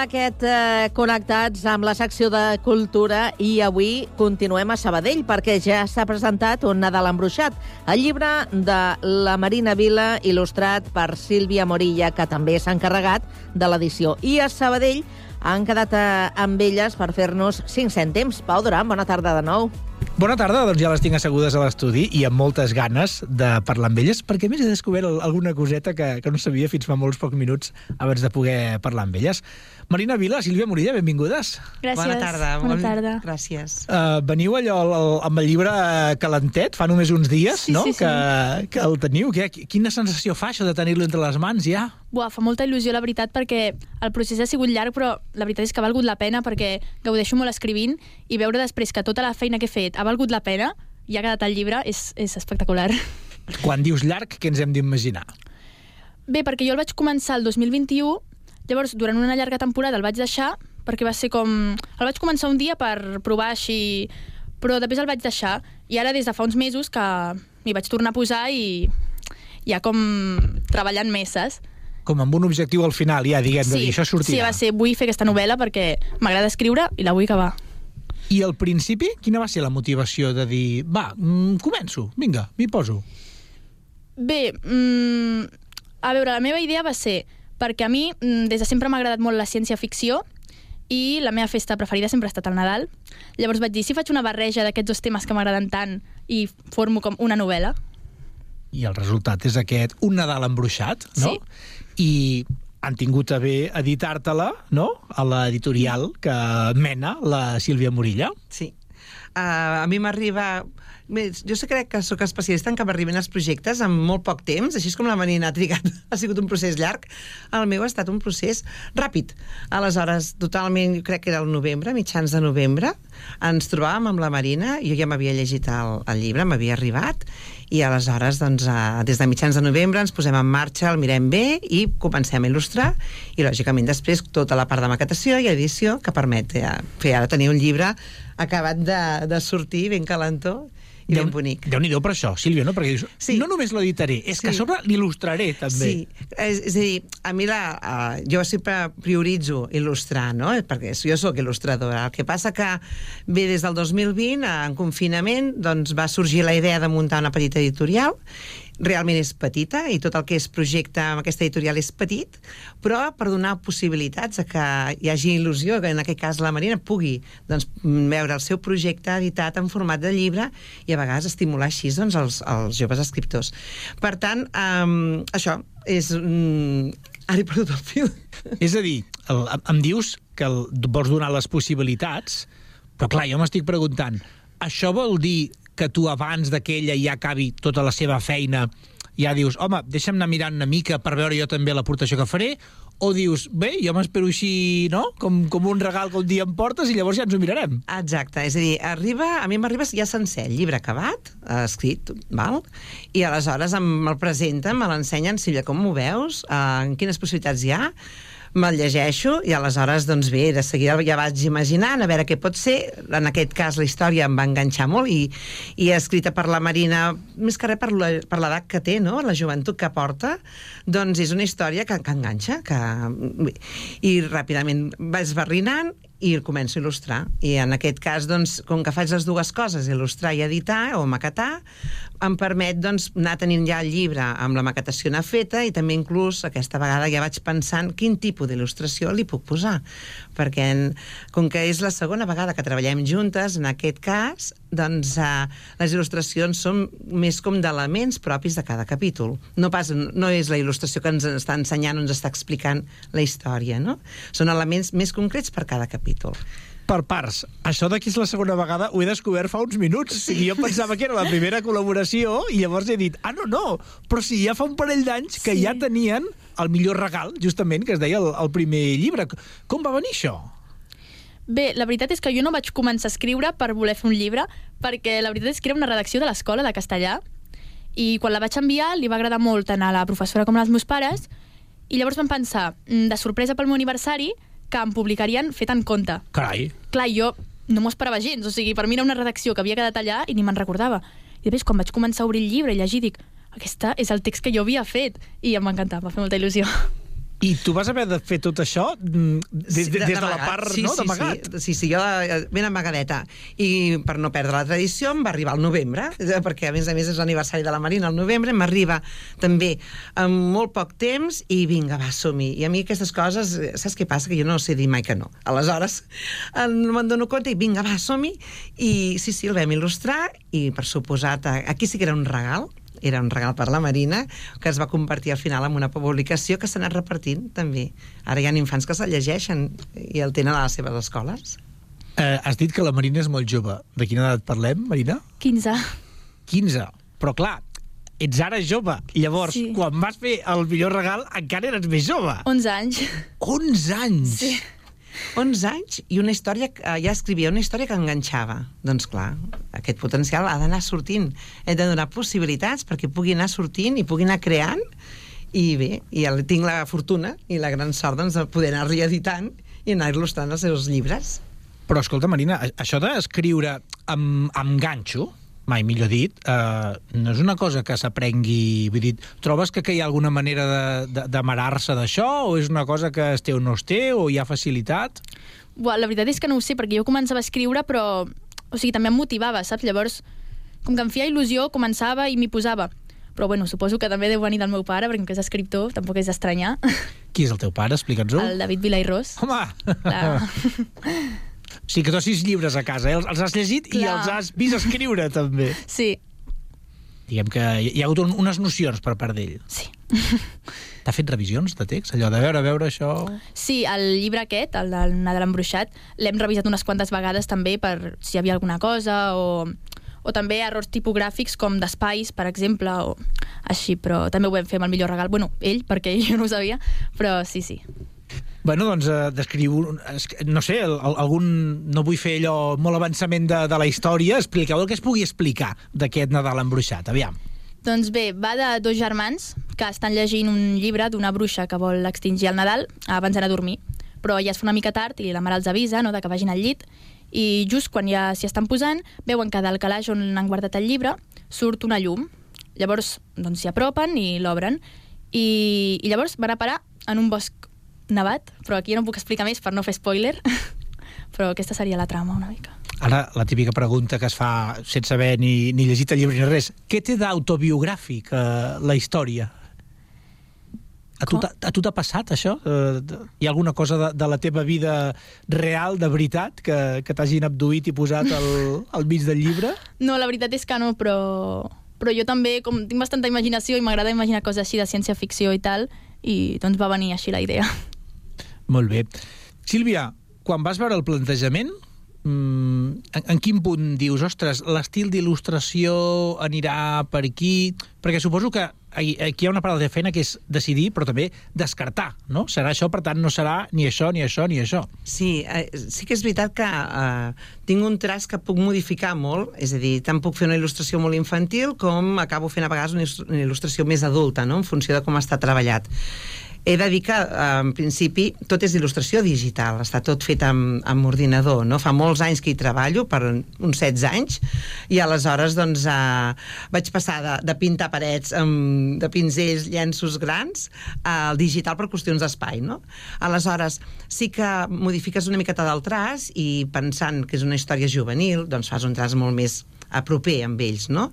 Aquest eh, Connectats amb la secció de Cultura i avui continuem a Sabadell perquè ja s'ha presentat un Nadal embruixat, el llibre de la Marina Vila il·lustrat per Sílvia Morilla, que també s'ha encarregat de l'edició. I a Sabadell han quedat eh, amb elles per fer-nos 5 cèntims. Pau Duran, bona tarda de nou. Bona tarda, doncs ja les tinc assegudes a l'estudi i amb moltes ganes de parlar amb elles, perquè més he descobert al- alguna coseta que, que no sabia fins fa molts pocs minuts abans de poder parlar amb elles. Marina Vila, Sílvia Morilla, benvingudes. Gràcies. Bona tarda. Bona Bon- tarda. Gràcies. Uh, veniu allò el, el, amb el llibre calentet, fa només uns dies, Sí, no? sí, sí. Que, que el teniu. Què, quina sensació fa això de tenir-lo entre les mans ja? Buah, fa molta il·lusió, la veritat, perquè el procés ha sigut llarg, però la veritat és que ha valgut la pena perquè gaudeixo molt escrivint i veure després que tota la feina que he fet ha valgut la pena i ha quedat el llibre és, és espectacular. Quan dius llarg, què ens hem d'imaginar? Bé, perquè jo el vaig començar el 2021, llavors durant una llarga temporada el vaig deixar perquè va ser com... El vaig començar un dia per provar així, però després el vaig deixar i ara des de fa uns mesos que m'hi vaig tornar a posar i ja com treballant més, saps? Com amb un objectiu al final, ja, diguem, de dir, això sí, sortirà. va ser, vull fer aquesta novel·la perquè m'agrada escriure i la vull acabar. I al principi, quina va ser la motivació de dir, va, mm, començo, vinga, m'hi poso? Bé, mm, a veure, la meva idea va ser perquè a mi mm, des de sempre m'ha agradat molt la ciència-ficció i la meva festa preferida sempre ha estat el Nadal. Llavors vaig dir, si faig una barreja d'aquests dos temes que m'agraden tant i formo com una novel·la, I el resultat és aquest, un Nadal embruixat, no? Sí. I han tingut a bé editar-te-la, no?, a l'editorial que mena la Sílvia Morilla. Sí. Uh, a mi m'arriba... Jo sé, crec que sóc especialista en que m'arriben els projectes en molt poc temps, així és com la Marina ha trigat, ha sigut un procés llarg. El meu ha estat un procés ràpid. Aleshores, totalment, jo crec que era el novembre, mitjans de novembre, ens trobàvem amb la Marina, jo ja m'havia llegit el, el llibre, m'havia arribat, i aleshores, doncs, uh, des de mitjans de novembre ens posem en marxa, el mirem bé i comencem a il·lustrar, i lògicament després tota la part de maquetació i edició que permet eh, fer ara tenir un llibre acabat de, de sortir ben calentó i ben bonic. Déu-n'hi-do per això, Sílvia, no? Perquè dius, sí. no només l'editaré, és sí. que a sobre l'il·lustraré, també. Sí, és, és a dir, a mi la, uh, jo sempre prioritzo il·lustrar, no? Perquè jo sóc il·lustradora. El que passa que bé des del 2020, en confinament, doncs va sorgir la idea de muntar una petita editorial realment és petita i tot el que és projecte amb aquesta editorial és petit, però per donar possibilitats a que hi hagi il·lusió, que en aquest cas la Marina pugui doncs, veure el seu projecte editat en format de llibre i a vegades estimular així doncs, els, els joves escriptors. Per tant, um, això és... Um, ara he perdut el fil. És a dir, el, em dius que el, vols donar les possibilitats, però clar, jo m'estic preguntant, això vol dir que tu abans de que ella ja acabi tota la seva feina ja dius, home, deixa'm anar mirant una mica per veure jo també l'aportació que faré, o dius, bé, jo m'espero així, no?, com, com un regal que un dia em portes i llavors ja ens ho mirarem. Exacte, és a dir, arriba, a mi m'arriba ja sencer, el llibre acabat, eh, escrit, val? i aleshores em, me'l presenten, me l'ensenyen, Sílvia, com m'ho veus? Eh, quines possibilitats hi ha? Me'l llegeixo i aleshores, doncs bé, de seguida ja vaig imaginant a veure què pot ser. En aquest cas la història em va enganxar molt i, i escrita per la Marina, més que res per l'edat que té, no? la joventut que porta, doncs és una història que, que enganxa, que... i ràpidament va esbarrinant i el començo a il·lustrar. I en aquest cas, doncs, com que faig les dues coses, il·lustrar i editar o maquetar, em permet doncs, anar tenint ja el llibre amb la maquetació anar feta i també inclús aquesta vegada ja vaig pensant quin tipus d'il·lustració li puc posar. Perquè en, com que és la segona vegada que treballem juntes, en aquest cas, doncs eh, les il·lustracions són més com d'elements propis de cada capítol. No, pas, no és la il·lustració que ens està ensenyant ens està explicant la història, no? Són elements més concrets per cada capítol. Per parts. Això d'aquí és la segona vegada ho he descobert fa uns minuts. Sí. I jo pensava que era la primera col·laboració i llavors he dit, ah, no, no, però sí, ja fa un parell d'anys que Sí. ja tenien el millor regal, justament, que es deia el, el primer llibre. Com va venir això? Bé, la veritat és que jo no vaig començar a escriure per voler fer un llibre, perquè la veritat és que era una redacció de l'escola de castellà, i quan la vaig enviar li va agradar molt tant a la professora com als meus pares, i llavors vam pensar, mm, de sorpresa pel meu aniversari, que em publicarien fet en conte. Carai. Clar, jo no m'ho esperava gens, o sigui, per mi era una redacció que havia quedat allà i ni me'n recordava. I després, quan vaig començar a obrir el llibre i llegir, dic, aquesta és el text que jo havia fet, i em va encantar, va fer molta il·lusió. I tu vas haver de fer tot això mm, des, des, de la part sí, no, sí, d'amagat? Sí, sí, sí, jo eh, ben amagadeta. I per no perdre la tradició em va arribar al novembre, eh, perquè a més a més és l'aniversari de la Marina al novembre, m'arriba també amb molt poc temps i vinga, va, som-hi. I a mi aquestes coses, eh, saps què passa? Que jo no sé dir mai que no. Aleshores, eh, me'n dono compte i vinga, va, som-hi. I sí, sí, el vam il·lustrar i, per suposat, aquí sí que era un regal, era un regal per la Marina, que es va convertir al final en una publicació que s'ha anat repartint, també. Ara hi ha infants que se'l llegeixen i el tenen a les seves escoles. Eh, has dit que la Marina és molt jove. De quina edat parlem, Marina? 15. 15. Però clar, ets ara jove. Llavors, Sí. quan vas fer el millor regal, encara eres més jove. 11 anys. 11 anys? Sí. 11 anys i una història, que- eh, ja escrivia una història que enganxava. Doncs clar, aquest potencial ha d'anar sortint. Hem de donar possibilitats perquè pugui anar sortint i pugui anar creant i bé, i el, tinc la fortuna i la gran sort doncs, de poder anar-li editant i anar il·lustrant els seus llibres. Però escolta, Marina, això d'escriure amb, amb ganxo, mai millor dit, eh, no és una cosa que s'aprengui... Vull dir, trobes que, que hi ha alguna manera de- de- d'amarar-se d'això o és una cosa que es té o no es té o hi ha facilitat? Buah, la veritat és que no ho sé, perquè jo començava a escriure, però... O sigui, també em motivava, saps? Llavors, com que em feia il·lusió, començava i m'hi posava. Però, bueno, suposo que també deu venir del meu pare, perquè com que és escriptor, tampoc és d'estranyar. Qui és el teu pare? Explica'ns-ho. El David Vilairós. Home! Clar. Sí que tu has sis llibres a casa, eh? Els, els has llegit i Clar. els has vist escriure, també. Sí. Diguem que hi hi ha hagut un, unes nocions per part d'ell. Sí. T'ha fet revisions de text? Allò de veure, a veure això... Sí, el llibre aquest, el del Nadal embruixat, l'hem revisat unes quantes vegades també per si hi havia alguna cosa o, o també errors tipogràfics com d'espais, per exemple, o així, però també ho vam fer amb el millor regal. Bueno, ell, perquè jo no ho sabia, però sí, sí. Bueno, doncs eh, descriu, es- no sé, el, el- algun... No vull fer allò molt avançament de, de la història, expliqueu el que es pugui explicar d'aquest Nadal embruixat, aviam. Doncs bé, va de dos germans que estan llegint un llibre d'una bruixa que vol extingir el Nadal abans d'anar a dormir. Però ja es fa una mica tard i la mare els avisa no, de que vagin al llit i just quan ja s'hi estan posant veuen que del calaix on han guardat el llibre surt una llum. Llavors doncs, s'hi apropen i l'obren i, i llavors van a parar en un bosc nevat, però aquí no puc explicar més per no fer spoiler, però aquesta seria la trama una mica. Ara, la típica pregunta que es fa sense haver ni, ni llegit el llibre ni res. Què té d'autobiogràfic eh, la història? A tu, t'ha- a tu t'ha passat això? Eh, hi ha alguna cosa de, de la teva vida real, de veritat, que, que t'hagin abduït i posat al, al mig del llibre? No, la veritat és que no, però, però jo també, com tinc bastanta imaginació i m'agrada imaginar coses així de ciència-ficció i tal, i doncs va venir així la idea. Molt bé. Sílvia, quan vas veure el plantejament, mm, en, en quin punt dius, ostres, l'estil d'il·lustració anirà per aquí? Perquè suposo que aquí hi ha una part de feina que és decidir, però també descartar, no? Serà això, per tant, no serà ni això, ni això, ni això. Sí, eh, sí que és veritat que eh, tinc un traç que puc modificar molt, és a dir, tant puc fer una il·lustració molt infantil com acabo fent a vegades una il·lustració més adulta, no?, en funció de com està treballat. He de dir que, en principi, tot és il·lustració digital, està tot fet amb, amb ordinador, no? Fa molts anys que hi treballo, per uns 16 anys, i aleshores, doncs, eh, vaig passar de, de pintar parets amb, de pinzells, llenços grans, al digital per qüestions d'espai, no? Aleshores, sí que modifiques una miqueta del traç i pensant que és una història juvenil, doncs fas un traç molt més a proper amb ells, no?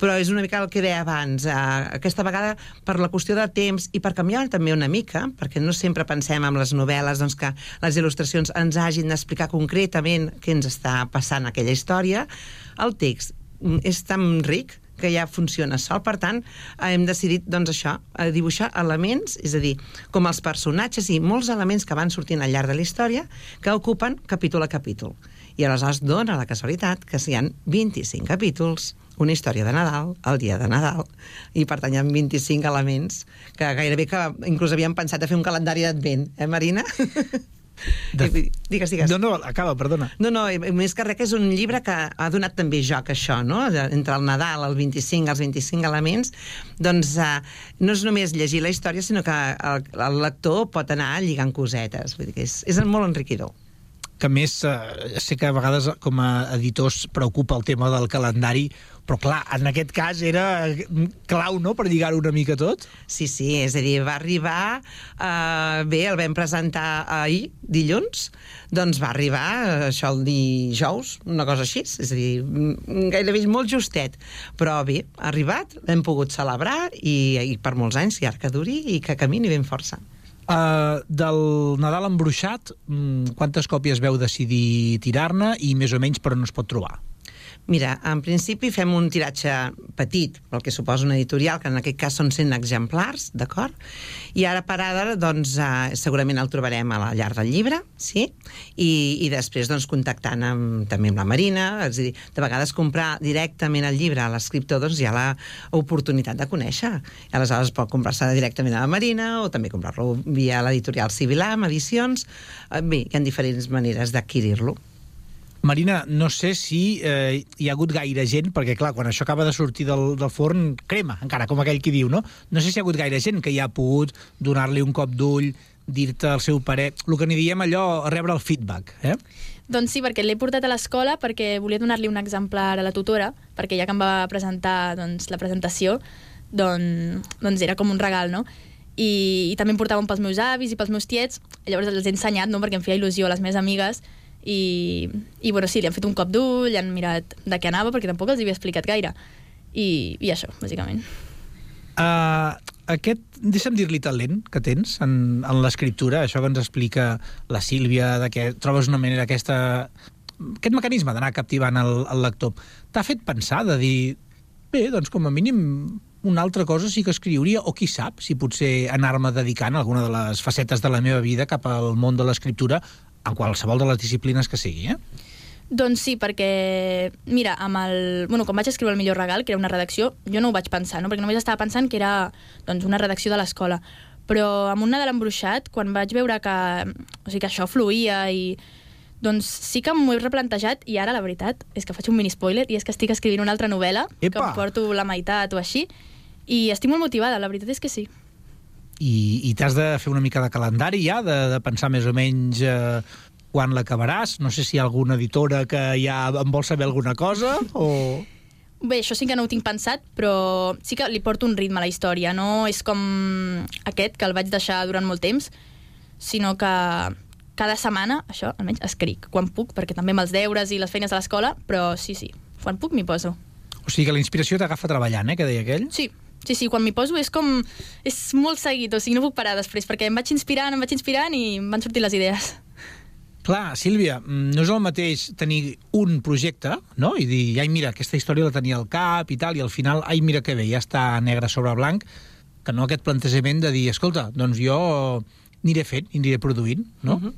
Però és una mica el que deia abans, eh, aquesta vegada per la qüestió de temps i per canviar també una mica, perquè no sempre pensem en les novel·les doncs, que les il·lustracions ens hagin d'explicar concretament què ens està passant aquella història, el text mm, és tan ric que ja funciona sol. Per tant, hem decidit, doncs, això, a dibuixar elements, és a dir, com els personatges i molts elements que van sortint al llarg de la història que ocupen capítol a capítol. I aleshores dona la casualitat que si hi ha 25 capítols, una història de Nadal, el dia de Nadal, i per tant hi ha 25 elements que gairebé que inclús havíem pensat de fer un calendari d'advent, eh, Marina? De... Digues, digues. No, no, acaba, perdona. No, no, més que res que és un llibre que ha donat també joc a això, no? Entre el Nadal, el 25, els 25 elements, doncs eh, no és només llegir la història, sinó que el, el lector pot anar lligant cosetes. Vull dir que és, és molt enriquidor. Que més eh, sé que a vegades com a editors preocupa el tema del calendari, però clar, en aquest cas era clau, no?, per lligar-ho una mica tot. Sí, sí, és a dir, va arribar... Eh, bé, el vam presentar ahir, dilluns, doncs va arribar eh, això el dijous, una cosa així, és a dir, mm, gairebé molt justet. Però bé, ha arribat, l'hem pogut celebrar i, i per molts anys, i ara que duri i que camini ben força. Uh, del Nadal embruixat, mm, quantes còpies veu decidir tirar-ne i més o menys per on es pot trobar? Mira, en principi fem un tiratge petit, pel que suposa una editorial, que en aquest cas són 100 exemplars, d'acord? I ara per ara, doncs, eh, segurament el trobarem a la llar del llibre, sí? I, i després, doncs, contactant amb, també amb la Marina, és a dir, de vegades comprar directament el llibre a l'escriptor, doncs hi ha l'oportunitat de conèixer. I aleshores pot comprar-se directament a la Marina o també comprar-lo via l'editorial Civilam, edicions... Eh, Bé, hi ha diferents maneres d'adquirir-lo. Marina, no sé si eh, hi ha hagut gaire gent, perquè clar, quan això acaba de sortir del, del forn, crema, encara, com aquell qui diu, no? No sé si hi ha hagut gaire gent que hi ha pogut donar-li un cop d'ull, dir-te el seu parer, el que n'hi diem allò, rebre el feedback, eh? Doncs sí, perquè l'he portat a l'escola perquè volia donar-li un exemplar a la tutora, perquè ja que em va presentar doncs, la presentació, doncs, doncs era com un regal, no? I, i també em portaven pels meus avis i pels meus tiets, llavors els he ensenyat, no?, perquè em feia il·lusió a les meves amigues, i, i bueno, sí, li han fet un cop d'ull, han mirat de què anava, perquè tampoc els havia explicat gaire. I, i això, bàsicament. Uh, aquest, deixa'm dir-li talent que tens en, en l'escriptura, això que ens explica la Sílvia, de que trobes una manera aquesta aquest mecanisme d'anar captivant el, el lector, t'ha fet pensar de dir, bé, doncs com a mínim una altra cosa sí que escriuria, o qui sap, si potser anar-me dedicant alguna de les facetes de la meva vida cap al món de l'escriptura en qualsevol de les disciplines que sigui, eh? Doncs sí, perquè, mira, amb el... Bueno, quan vaig escriure el millor regal, que era una redacció, jo no ho vaig pensar, no? perquè només estava pensant que era doncs, una redacció de l'escola. Però amb un Nadal embruixat, quan vaig veure que, o sigui, que això fluïa i... Doncs sí que m'ho he replantejat i ara la veritat és que faig un mini spoiler i és que estic escrivint una altra novel·la Epa! que em porto la meitat o així i estic molt motivada, la veritat és que sí. I, i t'has de fer una mica de calendari ja, de, de pensar més o menys eh, quan l'acabaràs? No sé si hi ha alguna editora que ja en vol saber alguna cosa o... Bé, això sí que no ho tinc pensat, però sí que li porto un ritme a la història. No és com aquest, que el vaig deixar durant molt temps, sinó que cada setmana, això, almenys, escric quan puc, perquè també amb els deures i les feines de l'escola, però sí, sí, quan puc m'hi poso. O sigui que la inspiració t'agafa treballant, eh, que deia aquell? Sí, sí, sí, quan m'hi poso és com... És molt seguit, o sigui, no puc parar després, perquè em vaig inspirant, em vaig inspirant i em van sortir les idees. Clar, Sílvia, no és el mateix tenir un projecte, no?, i dir, ai, mira, aquesta història la tenia al cap i tal, i al final, ai, mira que bé, ja està negre sobre blanc, que no aquest plantejament de dir, escolta, doncs jo aniré fent, aniré produint, no? Uh -huh.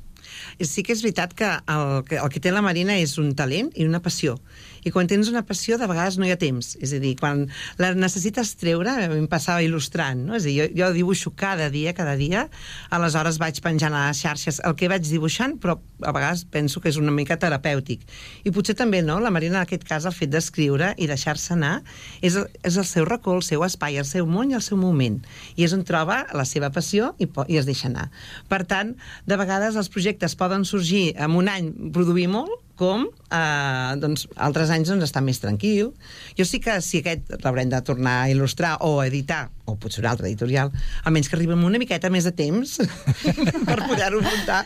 Sí que és veritat que el, que el que té la Marina és un talent i una passió. I quan tens una passió, de vegades no hi ha temps. És a dir, quan la necessites treure, em passava il·lustrant, no? És a dir, jo, jo dibuixo cada dia, cada dia, aleshores vaig penjant a les xarxes el que vaig dibuixant, però a vegades penso que és una mica terapèutic. I potser també, no?, la Marina, en aquest cas, el fet d'escriure i deixar-se anar, és, el, és el seu racó, el seu espai, el seu món i el seu moment. I és on troba la seva passió i, i es deixa anar. Per tant, de vegades els projectes poden sorgir en un any produir molt, com eh, doncs, altres anys doncs, està més tranquil. Jo sí que si aquest l'haurem de tornar a il·lustrar o a editar, o potser un altre editorial, almenys que arribi amb una miqueta més de temps per poder-ho muntar,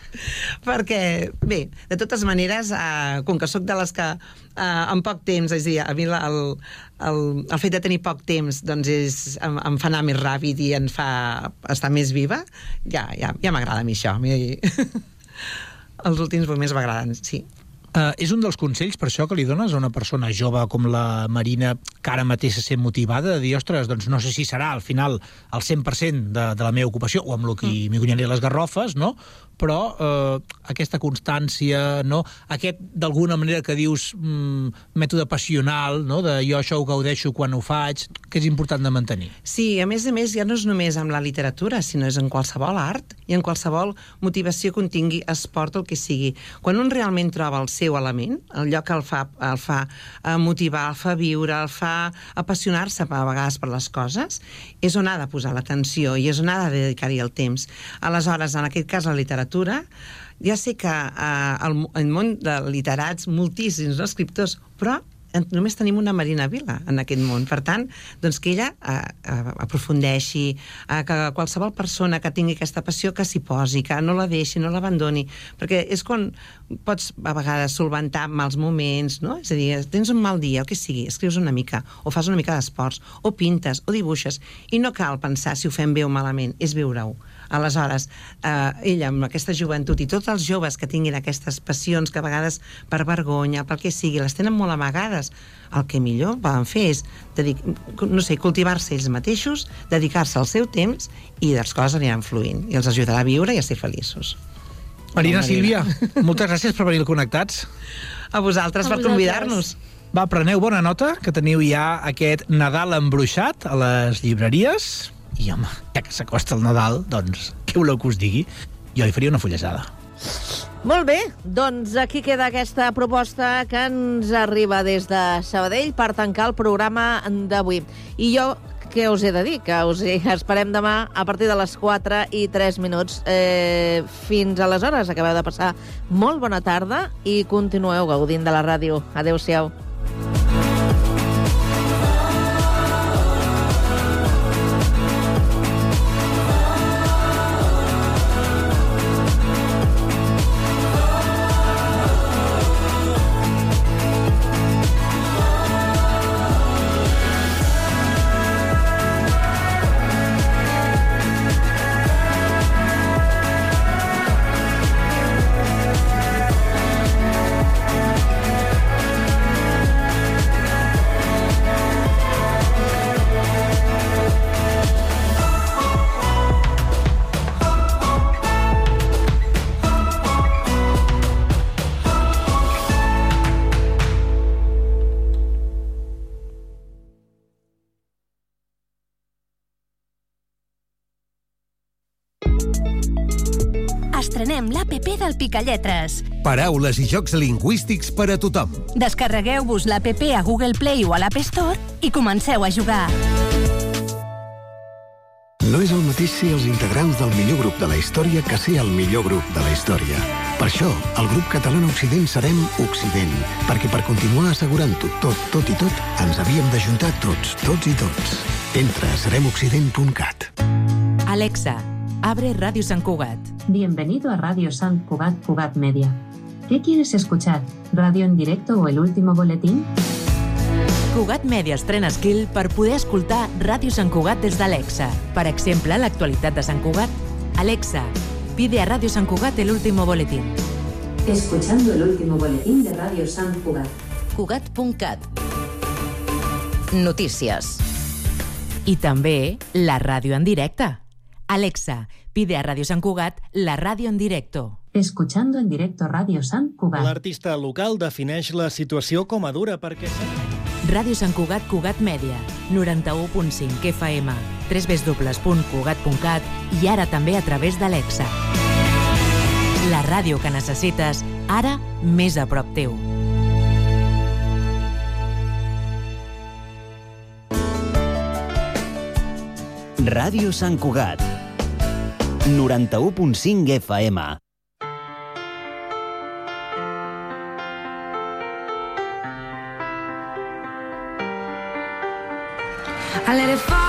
perquè, bé, de totes maneres, eh, com que sóc de les que eh, en poc temps, és a dir, a mi el, el, el fet de tenir poc temps doncs és, em, em fa anar més ràpid i em fa estar més viva, ja, ja, ja m'agrada a mi això. A mi... els últims moments m'agraden, sí. Uh, és un dels consells, per això, que li dones a una persona jove com la Marina, que ara mateix se sent motivada, de dir, ostres, doncs no sé si serà al final el 100% de, de la meva ocupació, o amb el que mm. m'hi guanyaré les garrofes, no? Però eh, aquesta constància, no? aquest, d'alguna manera que dius mm, mètode passional, no? de jo això ho gaudeixo quan ho faig, que és important de mantenir. Sí, a més a més, ja no és només amb la literatura, sinó és en qualsevol art i en qualsevol motivació que un tingui, esport o el que sigui. Quan un realment troba el seu element, el lloc que el fa, el fa eh, motivar, el fa viure, el fa apassionar-se a vegades per les coses, és on ha de posar l'atenció i és on ha de dedicar-hi el temps. Aleshores, en aquest cas, la literatura literatura, ja sé que eh, el, el món de literats, moltíssims no, escriptors, però en- només tenim una Marina Vila en aquest món. Per tant, doncs que ella eh, eh, aprofundeixi, eh, que qualsevol persona que tingui aquesta passió que s'hi posi, que no la deixi, no l'abandoni, perquè és quan pots a vegades solventar mals moments, no? És a dir, tens un mal dia, o que sigui, escrius una mica, o fas una mica d'esports, o pintes, o dibuixes, i no cal pensar si ho fem bé o malament, és viure-ho. Aleshores, eh, ella amb aquesta joventut i tots els joves que tinguin aquestes passions que a vegades per vergonya, pel que sigui, les tenen molt amagades, el que millor poden fer és dedic no sé, cultivar-se ells mateixos, dedicar-se al seu temps i les coses aniran fluint i els ajudarà a viure i a ser feliços. Marina, No, Sílvia, moltes gràcies per venir al Connectats. A vosaltres per convidar-nos. Va, preneu bona nota, que teniu ja aquest Nadal embruixat a les llibreries. I, home, ja que s'acosta el Nadal, doncs, què voleu que us digui? Jo hi faria una fullejada. Molt bé, doncs aquí queda aquesta proposta que ens arriba des de Sabadell per tancar el programa d'avui. I jo què us he de dir? Que us esperem demà a partir de les 4 i 3 minuts. Eh, fins aleshores, acabeu de passar molt bona tarda i continueu gaudint de la ràdio. Adéu-siau. Del Picalletres. Paraules i jocs lingüístics per a tothom. Descarregueu-vos l'APP a Google Play o a l'App Store i comenceu a jugar. No és el mateix ser els integrants del millor grup de la història que ser el millor grup de la història. Per això, el grup català Occident serem Occident, perquè per continuar assegurant-ho tot, tot i tot, ens havíem d'ajuntar tots, tots i tots. Entra a seremoccident.cat. Alexa, abre Radio San Cugat. Bienvenido a Radio San Cugat Cugat Media. ¿Qué quieres escuchar? ¿Radio en directo o el último boletín? Cugat Media estrena skill per poder escoltar Ràdio Sant Cugat des d'Alexa. Per exemple, l'actualitat de Sant Cugat. Alexa, pide a Ràdio Sant Cugat el último boletín. Escuchando el último boletín de Radio San Cugat. Cugat.cat Notícies. I també la ràdio en directe. Alexa, pide a Ràdio Sant Cugat la ràdio en directo. Escuchando en directo Radio San Cugat. L'artista local defineix la situació com a dura perquè... Ràdio Sant Cugat Cugat Mèdia, 91.5 FM, www.cugat.cat i ara també a través d'Alexa. La ràdio que necessites, ara més a prop teu. Ràdio Sant Cugat. 91.5 FM. I let it fall,